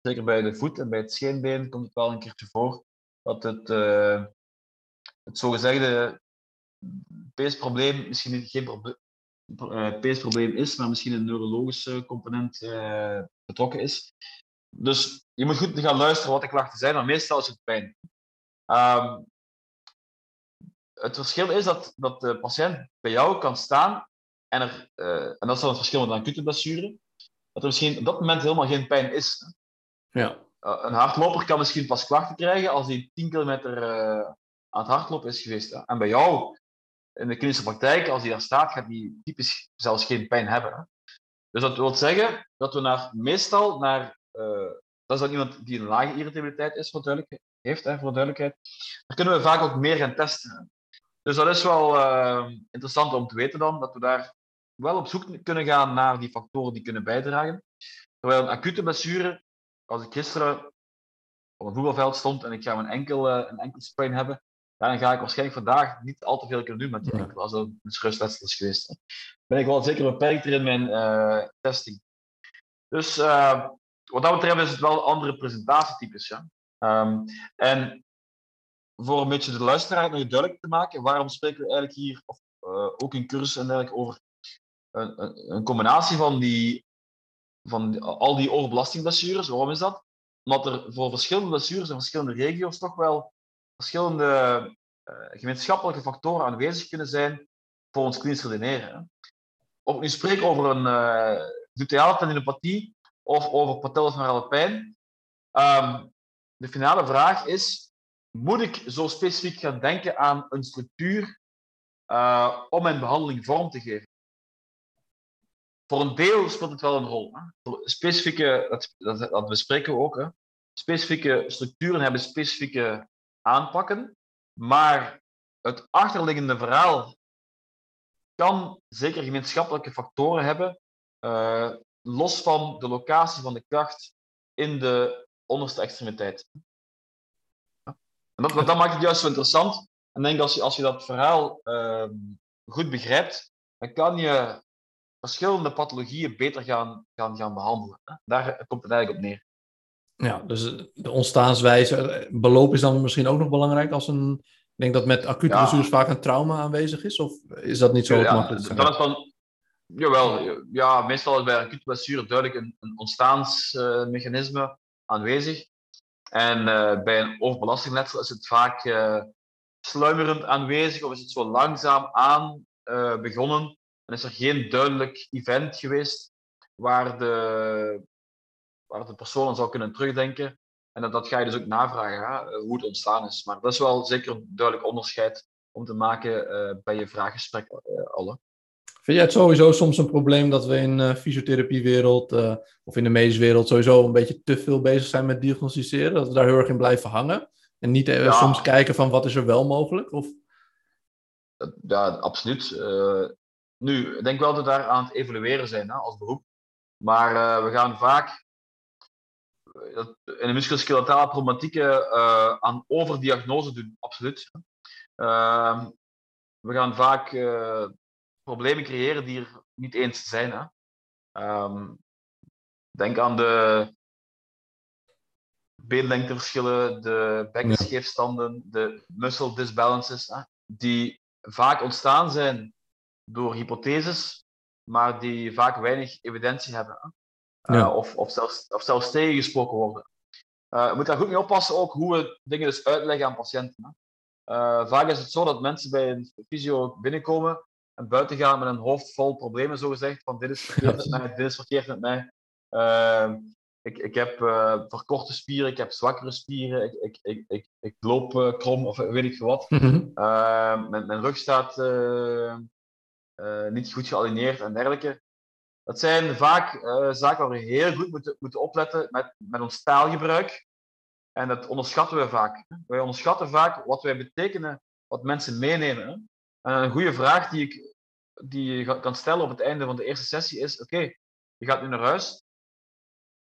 Zeker bij de voet en bij het scheenbeen komt het wel een keertje voor dat het, uh, het zogezegde peesprobleem misschien geen uh, peesprobleem is, maar misschien een neurologische component betrokken is. Dus je moet goed gaan luisteren wat de klachten zijn, maar meestal is het pijn. Um, het verschil is dat, dat de patiënt bij jou kan staan en, er, uh, en dat is dan het verschil met een acute blessure, dat er misschien op dat moment helemaal geen pijn is. Ja. een hardloper kan misschien pas klachten krijgen als hij 10 kilometer aan het hardlopen is geweest. Hè. En bij jou in de klinische praktijk, als hij daar staat, gaat hij typisch zelfs geen pijn hebben. Hè? Dus dat wil zeggen dat we naar, meestal naar, dat is dan iemand die een lage irritabiliteit is, voor duidelijkheid, heeft, hè, voor duidelijkheid, daar kunnen we vaak ook meer gaan testen. Dus dat is wel uh, interessant om te weten dan, dat we daar wel op zoek kunnen gaan naar die factoren die kunnen bijdragen. Terwijl een acute blessure, als ik gisteren op een voetbalveld stond en ik ga een enkel, uh, een enkel sprain hebben, dan ga ik waarschijnlijk vandaag niet al te veel kunnen doen met die enkel, als dat een rustwedstrijd is geweest. Hè. Ben ik wel zeker beperkter in mijn uh, testing. Dus wat dat betreft is het wel andere presentatietypes. Ja. Um, en voor een beetje de luisteraar nog duidelijk te maken, waarom spreken we eigenlijk hier, of uh, ook in cursus en dergelijke, over een, een, een, combinatie van, die, van al die overbelastingblessures. Waarom is dat? Omdat er voor verschillende blessures en verschillende regio's toch wel verschillende uh, gemeenschappelijke factoren aanwezig kunnen zijn voor ons klinisch redeneren. Of nu spreek over een uh, gluteale tendinopathie of over patellasneurale pijn, um, de finale vraag is, moet ik zo specifiek gaan denken aan een structuur uh, om mijn behandeling vorm te geven? Voor een deel speelt het wel een rol. Hè? Specifieke, dat, dat, dat bespreken we ook, hè? specifieke structuren hebben specifieke aanpakken. Maar het achterliggende verhaal kan zeker gemeenschappelijke factoren hebben, uh, los van de locatie van de kracht in de onderste extremiteit. En dat, dat maakt het juist zo interessant. En ik denk als je, als je dat verhaal uh, goed begrijpt, dan kan je verschillende pathologieën beter gaan, gaan, gaan behandelen. Daar komt het eigenlijk op neer. Ja, dus de ontstaanswijze, beloop is dan misschien ook nog belangrijk als een... Ik denk dat met acute ja. blessures vaak een trauma aanwezig is, of is dat niet zo ja, makkelijk? Dat is van, jawel, ja, meestal is bij acute blessure duidelijk een, een ontstaansmechanisme aanwezig. En uh, bij een overbelastingletsel is het vaak uh, sluimerend aanwezig, of is het zo langzaam aan begonnen. En is er geen duidelijk event geweest waar de waar de persoon aan zou kunnen terugdenken En dat, dat ga je dus ook navragen, hoe het ontstaan is. Maar dat is wel zeker een duidelijk onderscheid om te maken bij je vraaggesprek alle. Vind jij het sowieso soms een probleem dat we in de fysiotherapiewereld of in de medische wereld sowieso een beetje te veel bezig zijn met diagnosticeren? Dat we daar heel erg in blijven hangen? En niet ja. soms kijken van wat is er wel mogelijk? Of? Ja, absoluut. Uh, nu, ik denk wel dat we daar aan het evolueren zijn hè, als beroep. Maar uh, we gaan vaak in de musculoskeletale problematieken uh, aan overdiagnose doen, absoluut. Ehm, we gaan vaak problemen creëren die er niet eens zijn. Hè. Um, denk aan de beenlengteverschillen, de bekkenscheefstanden, de muscle disbalances, die vaak ontstaan zijn door hypotheses, maar die vaak weinig evidentie hebben. Uh, of, of, zelfs, of zelfs tegengesproken worden. Uh, je moet daar goed mee oppassen ook hoe we dingen dus uitleggen aan patiënten. Uh, vaak is het zo dat mensen bij een fysio binnenkomen en buiten gaan met een hoofd vol problemen, zogezegd, van dit is <laughs> verkeerd met mij, dit is verkeerd met mij. Ik, ik heb uh, verkorte spieren, ik heb zwakkere spieren, ik, ik, ik, ik, ik loop uh, krom of weet ik wat. Mm -hmm. uh, mijn, mijn rug staat niet goed gealineerd en dergelijke. Dat zijn vaak zaken waar we heel goed moeten, moeten opletten met, met ons taalgebruik. En dat onderschatten we vaak. Wij onderschatten vaak wat wij betekenen, wat mensen meenemen. En een goede vraag die ik die je kan stellen op het einde van de eerste sessie is: Oké, okay, je gaat nu naar huis.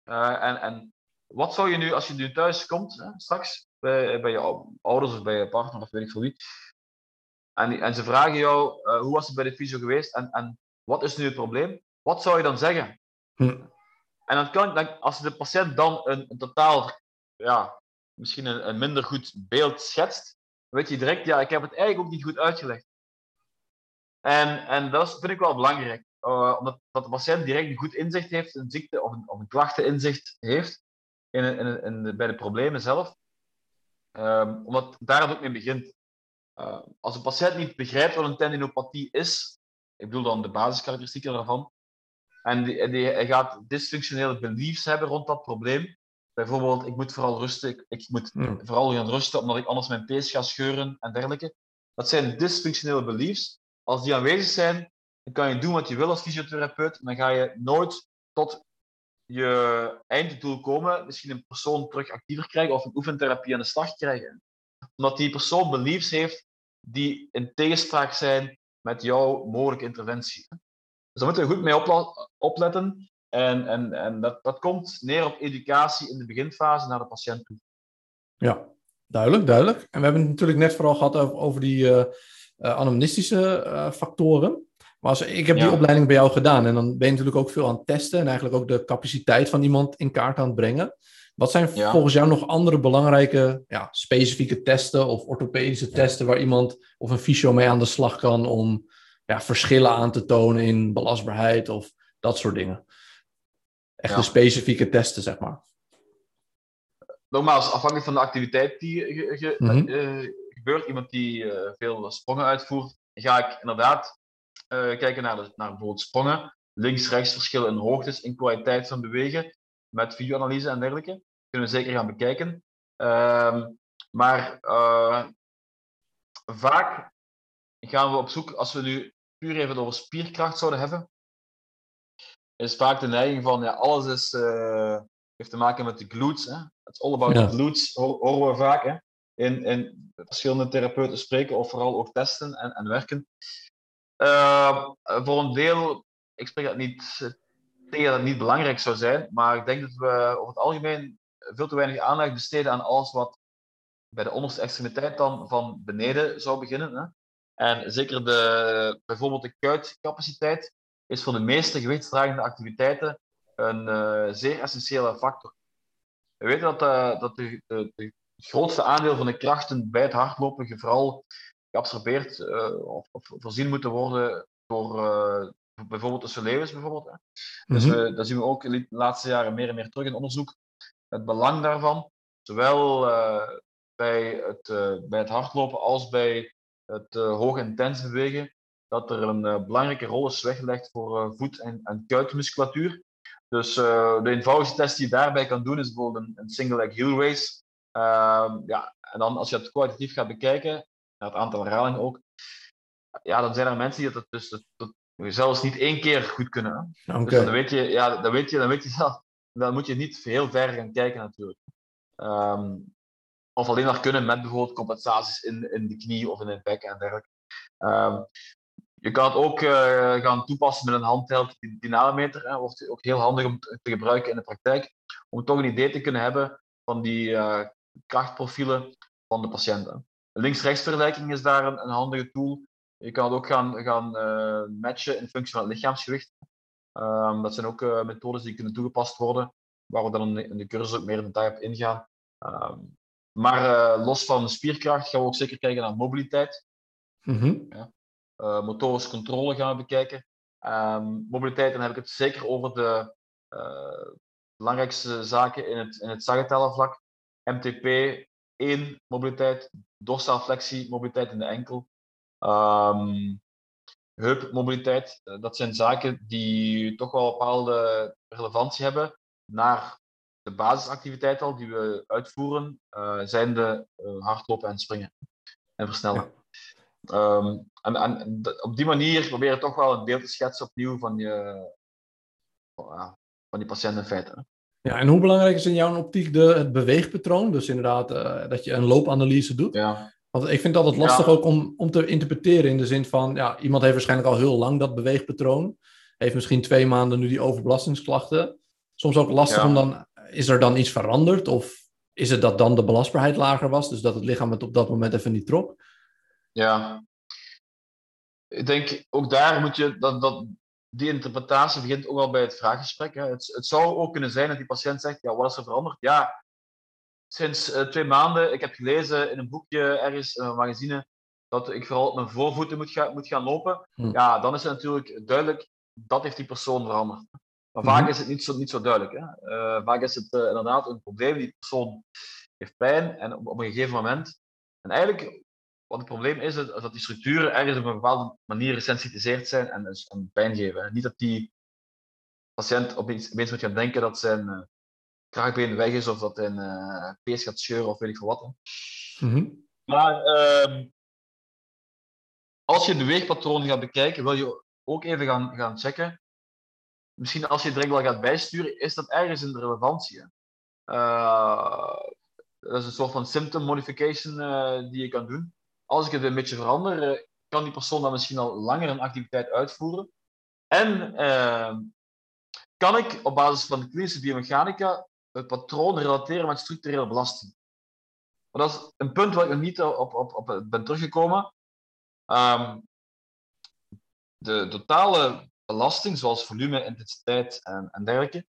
Uh, en, en wat zou je nu, als je nu thuis komt, hè, straks, bij, bij je ouders of bij je partner of weet ik veel wie, en, en ze vragen jou, uh, hoe was het bij de fysio geweest en, en wat is nu het probleem? Wat zou je dan zeggen? Hm. En dan kan, dan, als de patiënt dan een, een totaal, ja, misschien een, een, minder goed beeld schetst, weet je direct, ja, ik heb het eigenlijk ook niet goed uitgelegd. En, en dat vind ik wel belangrijk. Uh, omdat dat de patiënt direct een goed inzicht heeft, een ziekte of een, of een klachteninzicht heeft in, in, in bij de problemen zelf. Um, omdat daar het ook mee begint. Uh, als een patiënt niet begrijpt wat een tendinopathie is, ik bedoel dan de basiskarakteristieken daarvan, en die, die, hij gaat dysfunctionele beliefs hebben rond dat probleem. Bijvoorbeeld, ik moet vooral rusten, ik, ik moet hmm. vooral gaan rusten omdat ik anders mijn pees ga scheuren en dergelijke. Dat zijn dysfunctionele beliefs. Als die aanwezig zijn, dan kan je doen wat je wil als fysiotherapeut, maar dan ga je nooit tot je einddoel komen, misschien een persoon terug actiever krijgen of een oefentherapie aan de slag krijgen. Omdat die persoon beliefs heeft die in tegenspraak zijn met jouw mogelijke interventie. Dus daar moeten we goed mee opletten. En, en, en dat, dat komt neer op educatie in de beginfase naar de patiënt toe. Ja, duidelijk, duidelijk. En we hebben het natuurlijk net vooral gehad over, die uh, anamnestische uh, factoren. Maar als, ik heb die opleiding bij jou gedaan en dan ben je natuurlijk ook veel aan het testen en eigenlijk ook de capaciteit van iemand in kaart aan het brengen. Wat zijn volgens jou nog andere belangrijke ja, specifieke testen of orthopedische testen waar iemand of een fysio mee aan de slag kan om ja, verschillen aan te tonen in belastbaarheid of dat soort dingen? Echte specifieke testen, zeg maar. Nogmaals, afhankelijk van de activiteit die ge, mm gebeurt, iemand die uh, veel sprongen uitvoert, ga ik inderdaad uh, kijken naar, de, naar bijvoorbeeld sprongen, links-rechts verschillen in hoogtes, in kwaliteit van bewegen, met videoanalyse en dergelijke. Kunnen we zeker gaan bekijken. Uh, maar uh, vaak gaan we op zoek, als we nu puur even over spierkracht zouden hebben, is vaak de neiging van ja, alles is, uh, heeft te maken met de glutes. Hè? Het is all about ja. glutes, horen we vaak hè? In, verschillende therapeuten spreken of vooral ook testen en, en werken. Uh, voor een deel, ik spreek dat niet tegen dat het niet belangrijk zou zijn, maar ik denk dat we over het algemeen veel te weinig aandacht besteden aan alles wat bij de onderste extremiteit dan van beneden zou beginnen. Hè. En zeker de, bijvoorbeeld de kuitcapaciteit is voor de meeste gewichtsdragende activiteiten een uh, zeer essentiële factor. We weten dat, uh, dat de, de, grootste aandeel van de krachten bij het hardlopen vooral geabsorbeerd uh, of, of, voorzien moeten worden door uh, bijvoorbeeld de Solewis. Bijvoorbeeld, hè. Dus mm -hmm. dat zien we ook de laatste jaren meer en meer terug in onderzoek. Het belang daarvan, zowel bij, het, bij het hardlopen als bij het hoog intens bewegen, dat er een belangrijke rol is weggelegd voor voet- en, en kuitmusculatuur. Dus de eenvoudigste test die je daarbij kan doen is bijvoorbeeld een, een single leg heel race. Ehm, ja, en dan als je het kwalitatief gaat bekijken, naar het aantal herhalingen ook, ja, dan zijn er mensen die dat, dus, dat, zelfs niet één keer goed kunnen. Dus dan weet je, ja, dan weet je, dan weet je <laughs> zelf, dan moet je niet heel ver gaan kijken natuurlijk. Ehm, of alleen maar kunnen met bijvoorbeeld compensaties in, in de knie of in het bek en dergelijke. Ehm, je kan het ook uh, gaan toepassen met een handheld dynamometer. Hè. Wordt ook heel handig om te gebruiken in de praktijk. Om toch een idee te kunnen hebben van die uh, krachtprofielen van de patiënten. Links-rechts vergelijking is daar een, een, handige tool. Je kan het ook gaan, gaan uh, matchen in functie van het lichaamsgewicht. Um, dat zijn ook methodes die kunnen toegepast worden, waar we dan in de cursus ook meer in detail op ingaan. Um, maar los van spierkracht gaan we ook zeker kijken naar mobiliteit. Mm -hmm. ja. Motorische controle gaan we bekijken. Um, mobiliteit, dan heb ik het zeker over de belangrijkste zaken in het, in het vlak. MTP 1 mobiliteit, dorsaalflexie mobiliteit in de enkel. Um, heupmobiliteit, uh, dat zijn zaken die toch wel een bepaalde relevantie hebben naar de basisactiviteit al die we uitvoeren, zijn de hardlopen en springen en versnellen. Um, en, en, op die manier probeer je toch wel een beeld te schetsen opnieuw van, je, van die patiënt in feite. Ja, en hoe belangrijk is in jouw optiek de, het beweegpatroon? Dus inderdaad, uh, dat je een loopanalyse doet. Ja. Want ik vind het altijd lastig ook om, om te interpreteren in de zin van, ja, iemand heeft waarschijnlijk al heel lang dat beweegpatroon. Heeft misschien twee maanden nu die overbelastingsklachten. Soms ook lastig om dan, is er dan iets veranderd? Of is het dat dan de belastbaarheid lager was, dus dat het lichaam het op dat moment even niet trok? Ja. Ik denk, ook daar moet je, dat, dat, die interpretatie begint ook wel bij het vraaggesprek. Hè. Het, het zou ook kunnen zijn dat die patiënt zegt, ja, wat is er veranderd? Ja, sinds uh, twee maanden, ik heb gelezen in een boekje ergens, in een magazine, dat ik vooral op mijn voorvoeten moet, ga, moet gaan lopen. Hm. Ja, dan is het natuurlijk duidelijk, dat heeft die persoon veranderd. Maar vaak hm. is het niet zo, niet zo duidelijk. Hè. Uh, vaak is het uh, inderdaad een probleem, die persoon heeft pijn en op, op een gegeven moment, en eigenlijk wat het probleem is, is dat die structuren ergens op een bepaalde manier gesensitiseerd zijn en dus een pijn geven. Niet dat die patiënt opeens, opeens moet gaan denken dat zijn uh, kraagbeen weg is of dat hij een uh, pees gaat scheuren of weet ik veel wat. Mm Maar uh, als je de weegpatroon gaat bekijken, wil je ook even gaan, gaan checken. Misschien als je het direct wel gaat bijsturen, is dat ergens in de relevantie. Uh, dat is een soort van symptom modification die je kan doen als ik het een beetje verander, eh, kan die persoon dan misschien al langer een activiteit uitvoeren. En uh, kan ik op basis van de klinische biomechanica het patroon relateren met structurele belasting. Maar dat is een punt waar ik nog niet op, op, op ben teruggekomen. Um, de totale belasting, zoals volume, intensiteit en, en dergelijke,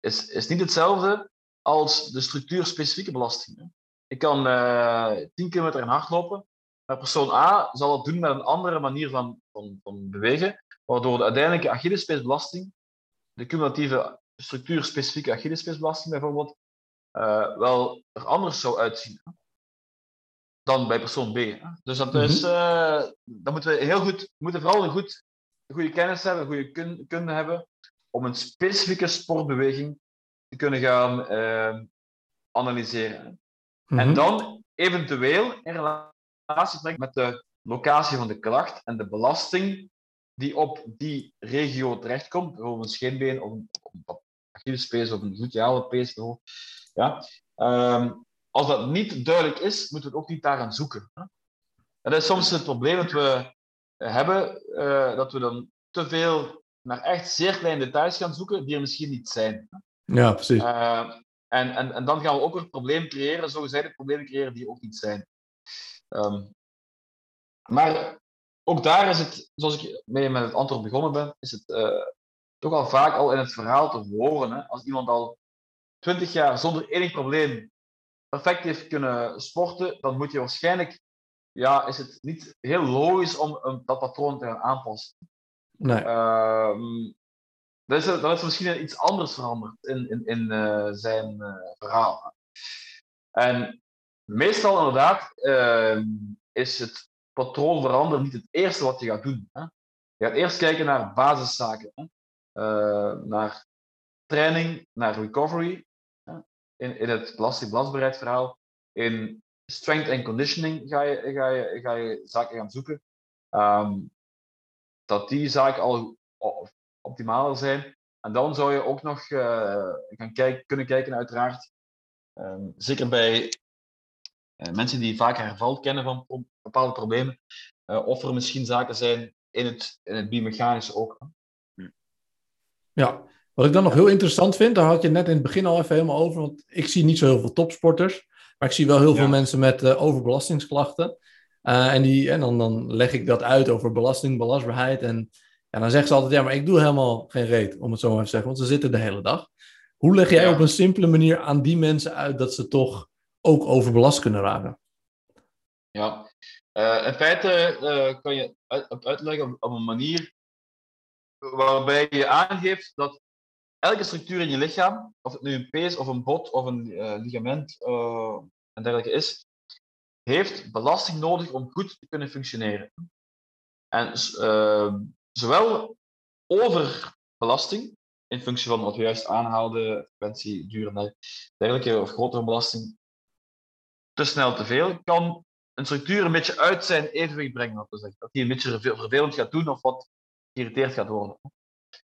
is, is niet hetzelfde als de structuurspecifieke belasting. Ik kan uh, eh, 10 kilometer in hardlopen maar persoon A zal het doen met een andere manier van, van, van bewegen, waardoor de uiteindelijke Achillespeesbelasting, de cumulatieve structuurspecifieke Achillespeesbelasting bijvoorbeeld, uh, wel er anders zou uitzien dan bij persoon B. Hè. Dus dat is, uh, dan moeten we heel goed, moeten vooral een goed, goede kennis hebben, goede kun, kunde hebben, om een specifieke sportbeweging te kunnen gaan uh, analyseren. En mhm. dan eventueel in relatie brengt met de locatie van de klacht en de belasting die op die regio terechtkomt, bijvoorbeeld een scheenbeen of een, een Achillespees of een gluteale pees. Ja. Um, als dat niet duidelijk is, moeten we het ook niet daaraan zoeken. Hè? dat is soms het probleem dat we hebben, uh, dat we dan te veel naar echt zeer kleine details gaan zoeken die er misschien niet zijn. Ja, precies. Uh, en, en, en dan gaan we ook een probleem creëren, zo gezegd problemen creëren die ook niet zijn. Um, maar ook daar is het, zoals ik mee met het antwoord begonnen ben, is het uh, toch al vaak al in het verhaal te horen. Hè? Als iemand al twintig jaar zonder enig probleem perfect heeft kunnen sporten, dan moet je waarschijnlijk, ja, is het niet heel logisch om um, dat patroon te gaan aanpassen. Nee. Um, dan, is er, dan is misschien iets anders veranderd in, in, in uh, zijn uh, verhaal. En meestal inderdaad uh, is het patroon veranderen niet het eerste wat je gaat doen. Hè? Je gaat eerst kijken naar basiszaken. Hè? Uh, naar training naar recovery, in, in het belasting verhaal, in strength and conditioning ga je, ga je, ga je zaken gaan zoeken. Ehm, dat die zaken al optimaler zijn. En dan zou je ook nog uh, gaan kunnen kijken, uiteraard. Zeker bij mensen die vaker hervalt kennen van bepaalde problemen. Uh, of er misschien zaken zijn in het, in het biomechanische ook. Ja, wat ik dan nog heel interessant vind, daar had je net in het begin al even helemaal over. Want ik zie niet zo heel veel topsporters. Maar ik zie wel heel veel mensen met uh, overbelastingsklachten. Uh, en die, en dan, dan leg ik dat uit over belasting, belastbaarheid. En ja, dan zeggen ze altijd, ja, maar ik doe helemaal geen reet, om het zo maar even te zeggen. Want ze zitten de hele dag. Hoe leg jij op een simpele manier aan die mensen uit dat ze toch ook overbelast kunnen raken? Ja, uh, in feite uh, kan je uit, uitleggen op, een manier waarbij je aangeeft dat elke structuur in je lichaam, of het nu een pees of een bot of een uh, ligament en dergelijke is, heeft belasting nodig om goed te kunnen functioneren. En zowel overbelasting, in functie van wat we juist aanhaalden, frequentie, duur en dergelijke, of grotere belasting, te snel te veel, kan een structuur een beetje uit zijn evenwicht brengen, dat, zeggen. dat die een beetje vervelend gaat doen of wat geïrriteerd gaat worden.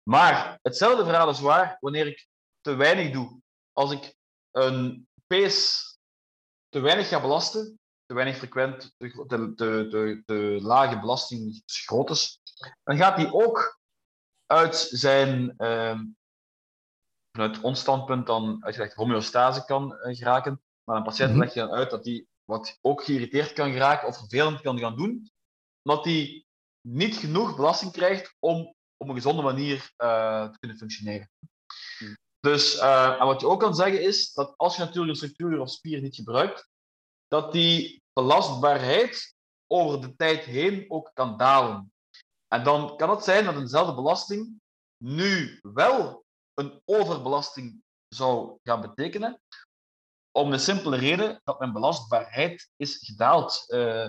Maar hetzelfde verhaal is waar wanneer ik te weinig doe. Als ik een pees te weinig ga belasten, te weinig frequent, te, te, te, te lage belasting groot is, dan gaat die ook uit zijn, uh, vanuit ons standpunt dan uitgelegd homeostase kan uh, geraken. Maar een patiënt mm leg je dan uit dat die wat ook geïrriteerd kan geraken of vervelend kan gaan doen, omdat die niet genoeg belasting krijgt om op een gezonde manier uh, te kunnen functioneren. Mhm. Dus uh, en wat je ook kan zeggen is dat als je natuurlijk een structuur of spier niet gebruikt, dat die belastbaarheid over de tijd heen ook kan dalen. En dan kan het zijn dat eenzelfde belasting nu wel een overbelasting zou gaan betekenen, om de simpele reden dat mijn belastbaarheid is gedaald uh,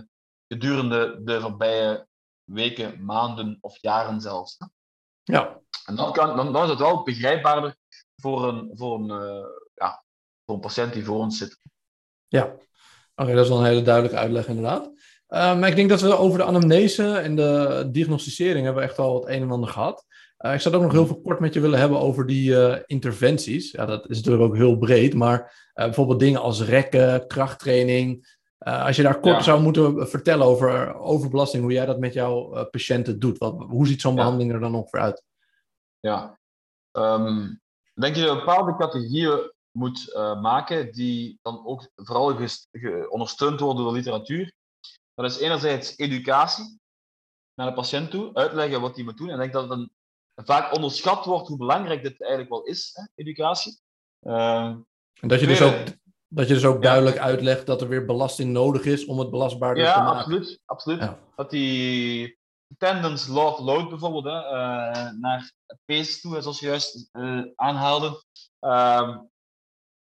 gedurende de voorbije weken, maanden of jaren zelfs. Ja. En dan, kan, dan, dan is het wel begrijpbaarder voor een, voor, een, uh, ja, voor een patiënt die voor ons zit. Ja, oké, dat is wel een hele duidelijke uitleg inderdaad. Uh, maar ik denk dat we over de anamnese en de diagnosticering hebben we echt al het een en ander gehad. Uh, ik zou het ook nog heel veel kort met je willen hebben over die uh, interventies. Ja, dat is natuurlijk ook heel breed, maar bijvoorbeeld dingen als rekken, krachttraining. als je daar kort ja. zou moeten vertellen over overbelasting, hoe jij dat met jouw patiënten doet. Wat, hoe ziet zo'n ja. behandeling er dan ongeveer uit? Ja, um, denk je dat je bepaalde categorieën moet maken die dan ook vooral ondersteund worden door literatuur. Dat is enerzijds educatie naar de patiënt toe, uitleggen wat hij moet doen. En ik denk dat het een, vaak onderschat wordt hoe belangrijk dit eigenlijk wel is, hè, educatie. Uh, en dat je, dus ook, dat je dus ook duidelijk uitlegt dat er weer belasting nodig is om het belastbaarder ja, te maken. Absoluut, absoluut. Ja. Dat die tendens love load bijvoorbeeld, hè, uh, naar pace toe, zoals je juist uh, aanhaalde. Uh,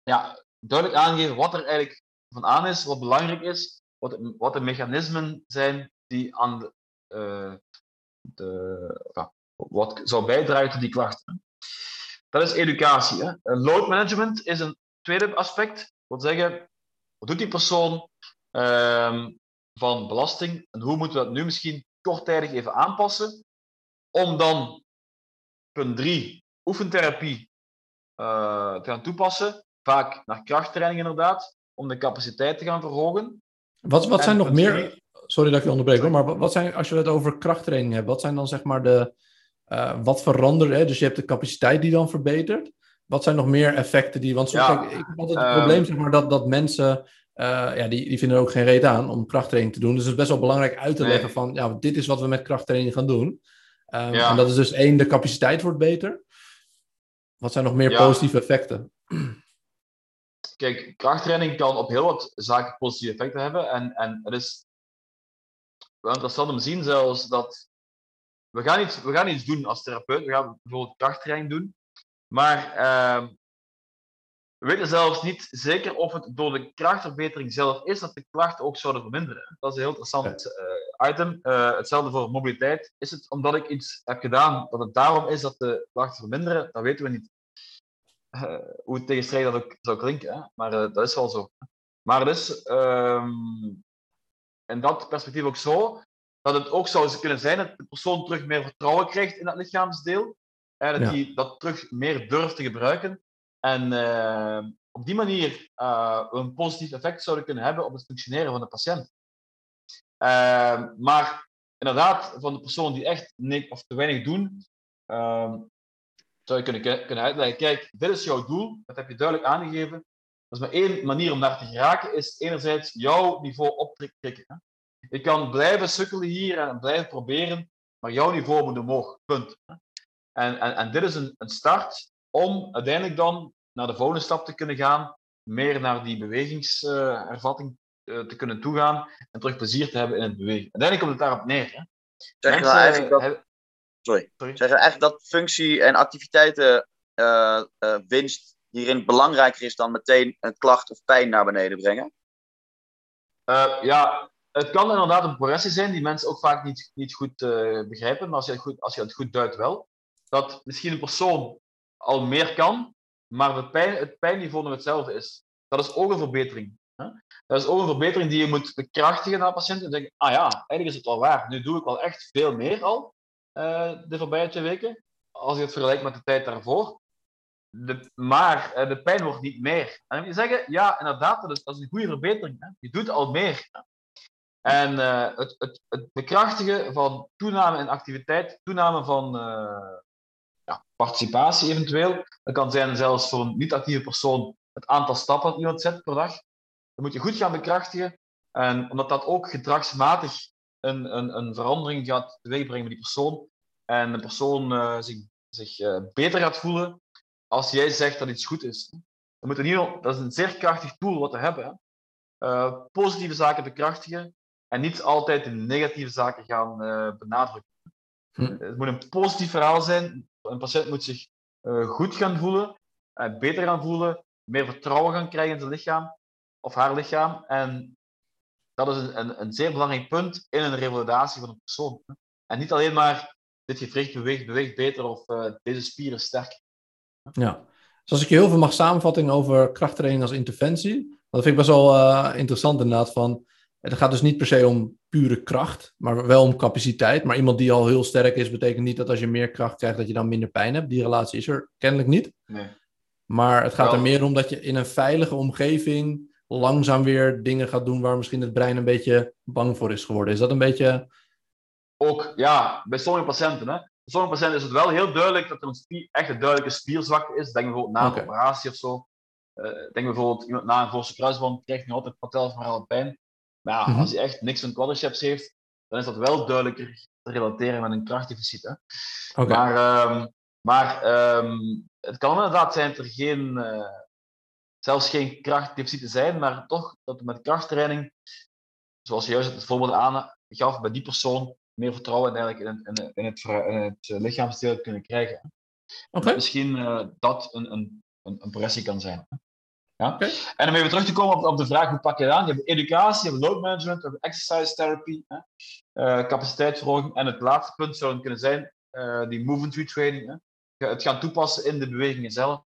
ja, duidelijk aangeven wat er eigenlijk van aan is, wat belangrijk is wat, wat de mechanismen zijn die aan de, uh, de ja, wat zou bijdragen tot die klachten. Dat is educatie. Hè. Load management is een tweede aspect. Dat wil zeggen, wat doet die persoon uh, van belasting en hoe moeten we dat nu misschien korttijdig even aanpassen om dan punt 3 oefentherapie uh, te gaan toepassen, vaak naar krachttraining inderdaad, om de capaciteit te gaan verhogen. Wat, wat zijn nog meer... Sorry dat ik je onderbreek hoor, maar wat zijn, als je het over krachttraining hebt, wat zijn dan zeg maar de... Uh, wat veranderen? Dus je hebt de capaciteit die dan verbetert. Wat zijn nog meer effecten die... Want soms, ja, ik heb altijd het uh, probleem zeg maar, dat, dat mensen... Uh, ja, die, die vinden er ook geen reet aan om krachttraining te doen. Dus het is best wel belangrijk uit te nee. leggen van... Ja, dit is wat we met krachttraining gaan doen. Um, ja. En dat is dus één, de capaciteit wordt beter. Wat zijn nog meer ja. positieve effecten? kijk, krachttraining kan op heel wat zaken positieve effecten hebben. En, en het is wel interessant om te zien zelfs dat we gaan, iets, we gaan iets doen als therapeut. We gaan bijvoorbeeld krachttraining doen. Maar uh, we weten zelfs niet zeker of het door de krachtverbetering zelf is dat de klachten ook zouden verminderen. Dat is een heel interessant uh, item. Uh, hetzelfde voor mobiliteit. Is het omdat ik iets heb gedaan dat het daarom is dat de klachten verminderen? Dat weten we niet. uh, hoe tegenstrijdig dat ook zou klinken, hè? maar dat is wel zo. Maar is um, in dat perspectief ook zo dat het ook zou kunnen zijn dat de persoon terug meer vertrouwen krijgt in dat lichaamsdeel. En dat hij dat terug meer durft te gebruiken. En uh, op die manier een positief effect zouden kunnen hebben op het functioneren van de patiënt. Ehm, maar inderdaad, van de personen die echt niks of te weinig doen, ehm, zou je kunnen, kunnen uitleggen. Kijk, dit is jouw doel, dat heb je duidelijk aangegeven. Dat is maar één manier om daar te geraken, is enerzijds jouw niveau optrekken. Je kan blijven sukkelen hier en blijven proberen, maar jouw niveau moet omhoog. Punt. En, en, en dit is een, een start om uiteindelijk dan naar de volgende stap te kunnen gaan, meer naar die bewegingservatting uh, te kunnen toegaan en terug plezier te hebben in het bewegen. Uiteindelijk komt het daarop neer. Hè? Zeg je nou eigenlijk dat... Sorry. Sorry. Zeg eigenlijk dat functie en activiteiten uh, uh, winst hierin belangrijker is dan meteen een klacht of pijn naar beneden brengen? ja, het kan inderdaad een progressie zijn die mensen ook vaak niet, niet goed begrijpen, maar als je, het goed, als je het goed duidt wel. Dat misschien een persoon al meer kan, maar het, pijn, het pijnniveau nog hetzelfde is. Dat is ook een verbetering. Hè? Dat is ook een verbetering die je moet bekrachtigen naar patiënten. En denken, ah ja, eigenlijk is het wel waar. Nu doe ik wel echt veel meer al uh, de voorbije twee weken. Als je het vergelijkt met de tijd daarvoor. De, maar uh, de pijn wordt niet meer. En dan moet je zeggen, ja, inderdaad, dat is, een goede verbetering. Hè? Je doet al meer. En uh, het, het, het, bekrachtigen van toename in activiteit, toename van ja, participatie eventueel. Dat kan zijn zelfs voor een niet-actieve persoon het aantal stappen dat iemand zet per dag. Dat moet je goed gaan bekrachtigen. En omdat dat ook gedragsmatig een, een, een verandering gaat teweegbrengen bij die persoon. En de persoon uh, zich, beter gaat voelen als jij zegt dat iets goed is. Dat is een zeer krachtig tool wat we hebben. Positieve zaken bekrachtigen en niet altijd de negatieve zaken gaan benadrukken. Hm. Het moet een positief verhaal zijn. Een patiënt moet zich goed gaan voelen, beter gaan voelen, meer vertrouwen gaan krijgen in zijn lichaam of haar lichaam. En dat is een, een, een zeer belangrijk punt in een revalidatie van een persoon. En niet alleen maar dit gewricht beweegt, beweegt beter of uh, deze spieren sterker. Ja, dus als ik je heel veel mag samenvatten over krachttraining als interventie, dat vind ik best wel interessant inderdaad. Van, het gaat dus niet per se om pure kracht, maar wel om capaciteit. Maar iemand die al heel sterk is, betekent niet dat als je meer kracht krijgt, dat je dan minder pijn hebt. Die relatie is er kennelijk niet. Nee. Maar het gaat er meer om dat je in een veilige omgeving langzaam weer dingen gaat doen waar misschien het brein een beetje bang voor is geworden. Is dat een beetje. Ook, ja, bij sommige patiënten. Hè. Bij sommige patiënten is het wel heel duidelijk dat er een spier, echt een duidelijke spierzwakte is. Denk bijvoorbeeld na een operatie of zo. Uh, denk bijvoorbeeld iemand na een voorste kruisband krijgt nu altijd patelverale pijn. Maar ja, mhm. als hij echt niks van quadriceps heeft, dan is dat wel duidelijker te relateren met een krachtdeficit. Hè. Okay. Maar, um, maar um, het kan inderdaad zijn dat er geen, uh, zelfs geen krachtdeficiten zijn, maar toch dat met krachttraining, zoals je juist het voorbeeld aangaf, bij die persoon meer vertrouwen eigenlijk in, in, in, het, in het lichaamsdeel kunnen krijgen. Okay. Misschien uh, dat een, een, een, een progressie kan zijn. Ja? Okay. En om even terug te komen op, op, de vraag hoe pak je dat aan? Je hebt educatie, je hebt load management, je hebt exercise therapy, hè? Uh, capaciteitsverhoging en het laatste punt zou kunnen zijn uh, die movement retraining. Hè? het gaan toepassen in de bewegingen zelf.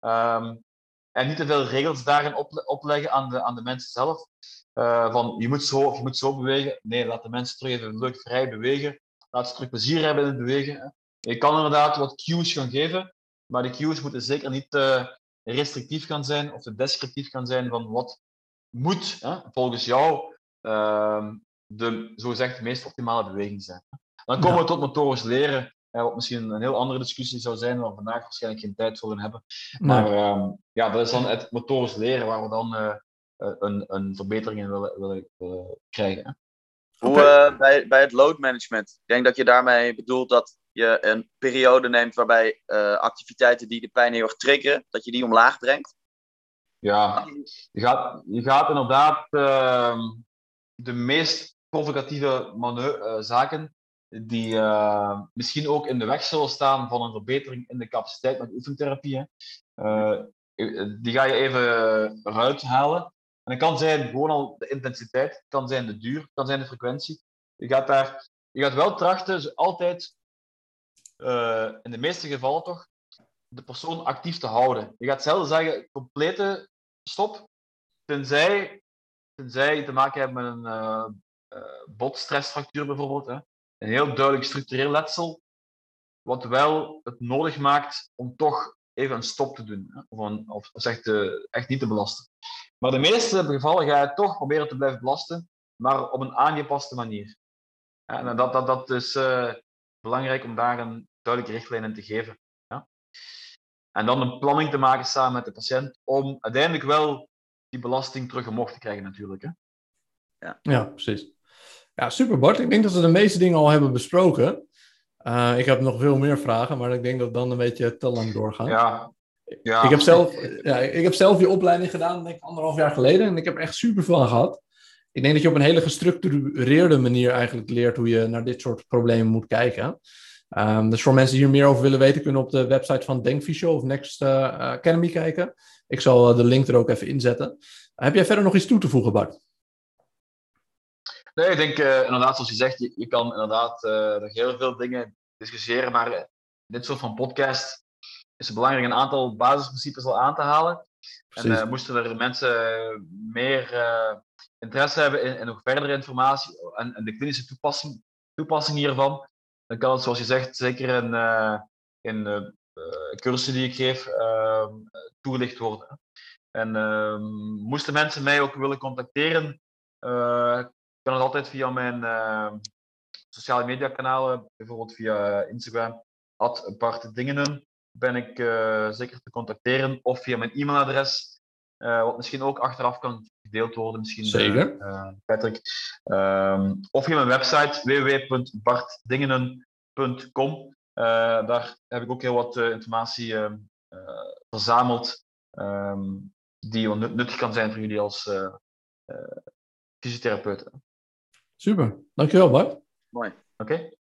Um, en niet te veel regels daarin opleggen aan de, aan de mensen zelf. Uh, van je moet, zo of je moet zo bewegen. Nee, laat de mensen terug even leuk vrij bewegen. Laat ze terug plezier hebben in het bewegen. Je kan inderdaad wat cues gaan geven, maar die cues moeten zeker niet restrictief gaan zijn of te descriptief gaan zijn van wat moet hè, volgens jou uh, de zogezegd meest optimale beweging zijn. Dan komen we tot motorisch leren ja, wat misschien een heel andere discussie zou zijn, waar we vandaag waarschijnlijk geen tijd voor hebben. Maar uh, ja, dat is dan het motorisch leren waar we dan uh, een, een verbetering in willen, willen, willen krijgen. Hoe uh, bij, bij het load management? Ik denk dat je daarmee bedoelt dat je een periode neemt waarbij activiteiten die de pijn heel erg triggeren, dat je die omlaag brengt. Ja, je gaat, je gaat inderdaad ehm, de meest provocatieve zaken die uh, misschien ook in de weg zullen staan van een verbetering in de capaciteit met oefentherapie. Uh, die ga je even eruit halen. En het kan zijn gewoon al de intensiteit, kan zijn de duur, kan zijn de frequentie. Je gaat, daar, je gaat wel trachten, altijd, uh, in de meeste gevallen toch, de persoon actief te houden. Je gaat zelden zeggen, complete stop, tenzij, tenzij te maken hebt met een uh, botstressfractuur bijvoorbeeld. Hè. Een heel duidelijk structureel letsel, wat wel het nodig maakt om toch even een stop te doen. Of, of echt, echt niet te belasten. Maar de meeste gevallen ga je toch proberen te blijven belasten, maar op een aangepaste manier. En dat, dat, dat is belangrijk om daar een duidelijke richtlijn in te geven. Ja? En dan een planning te maken samen met de patiënt om uiteindelijk wel die belasting terug omhoog te krijgen natuurlijk. Hè? Ja. ja, precies. Ja, super Bart. Ik denk dat we de meeste dingen al hebben besproken. Uh, ik heb nog veel meer vragen, maar ik denk dat we dan een beetje te lang doorgaan. Ja. ja. Ik, heb zelf, ja, ik heb zelf die opleiding gedaan, denk ik, anderhalf jaar geleden. En ik heb er echt super veel aan gehad ik denk dat je op een hele gestructureerde manier eigenlijk leert hoe je naar dit soort problemen moet kijken. Um, dus voor mensen die hier meer over willen weten, kunnen op de website van Denkvisio of Next uh, Academy kijken. Ik zal uh, de link er ook even inzetten. heb jij verder nog iets toe te voegen, Bart? Nee, ik denk uh, inderdaad, zoals je zegt, je, je kan inderdaad nog heel veel dingen discussiëren, maar dit soort van podcast is het belangrijk een aantal basisprincipes al aan te halen. Precies. En moesten er mensen meer interesse hebben in, in nog verdere informatie en, en, de klinische toepassing, toepassing hiervan, dan kan het, zoals je zegt, zeker in, in uh, cursussen die ik geef, uh, toegelicht worden. En ehm, moesten mensen mij ook willen contacteren, kan het altijd via mijn ehm, sociale media kanalen, bijvoorbeeld via Instagram, at Bart Dingenen, ben ik zeker te contacteren, of via mijn e-mailadres, wat misschien ook achteraf kan gedeeld worden, misschien. Zeker. Uh, Patrick. Um, of via mijn website www.bartdingenen.com. Uh, daar heb ik ook heel wat uh, informatie ehm, verzameld um, die nuttig kan zijn voor jullie als fysiotherapeut. Super, dankjewel Bart. Mooi. Oké. Okay.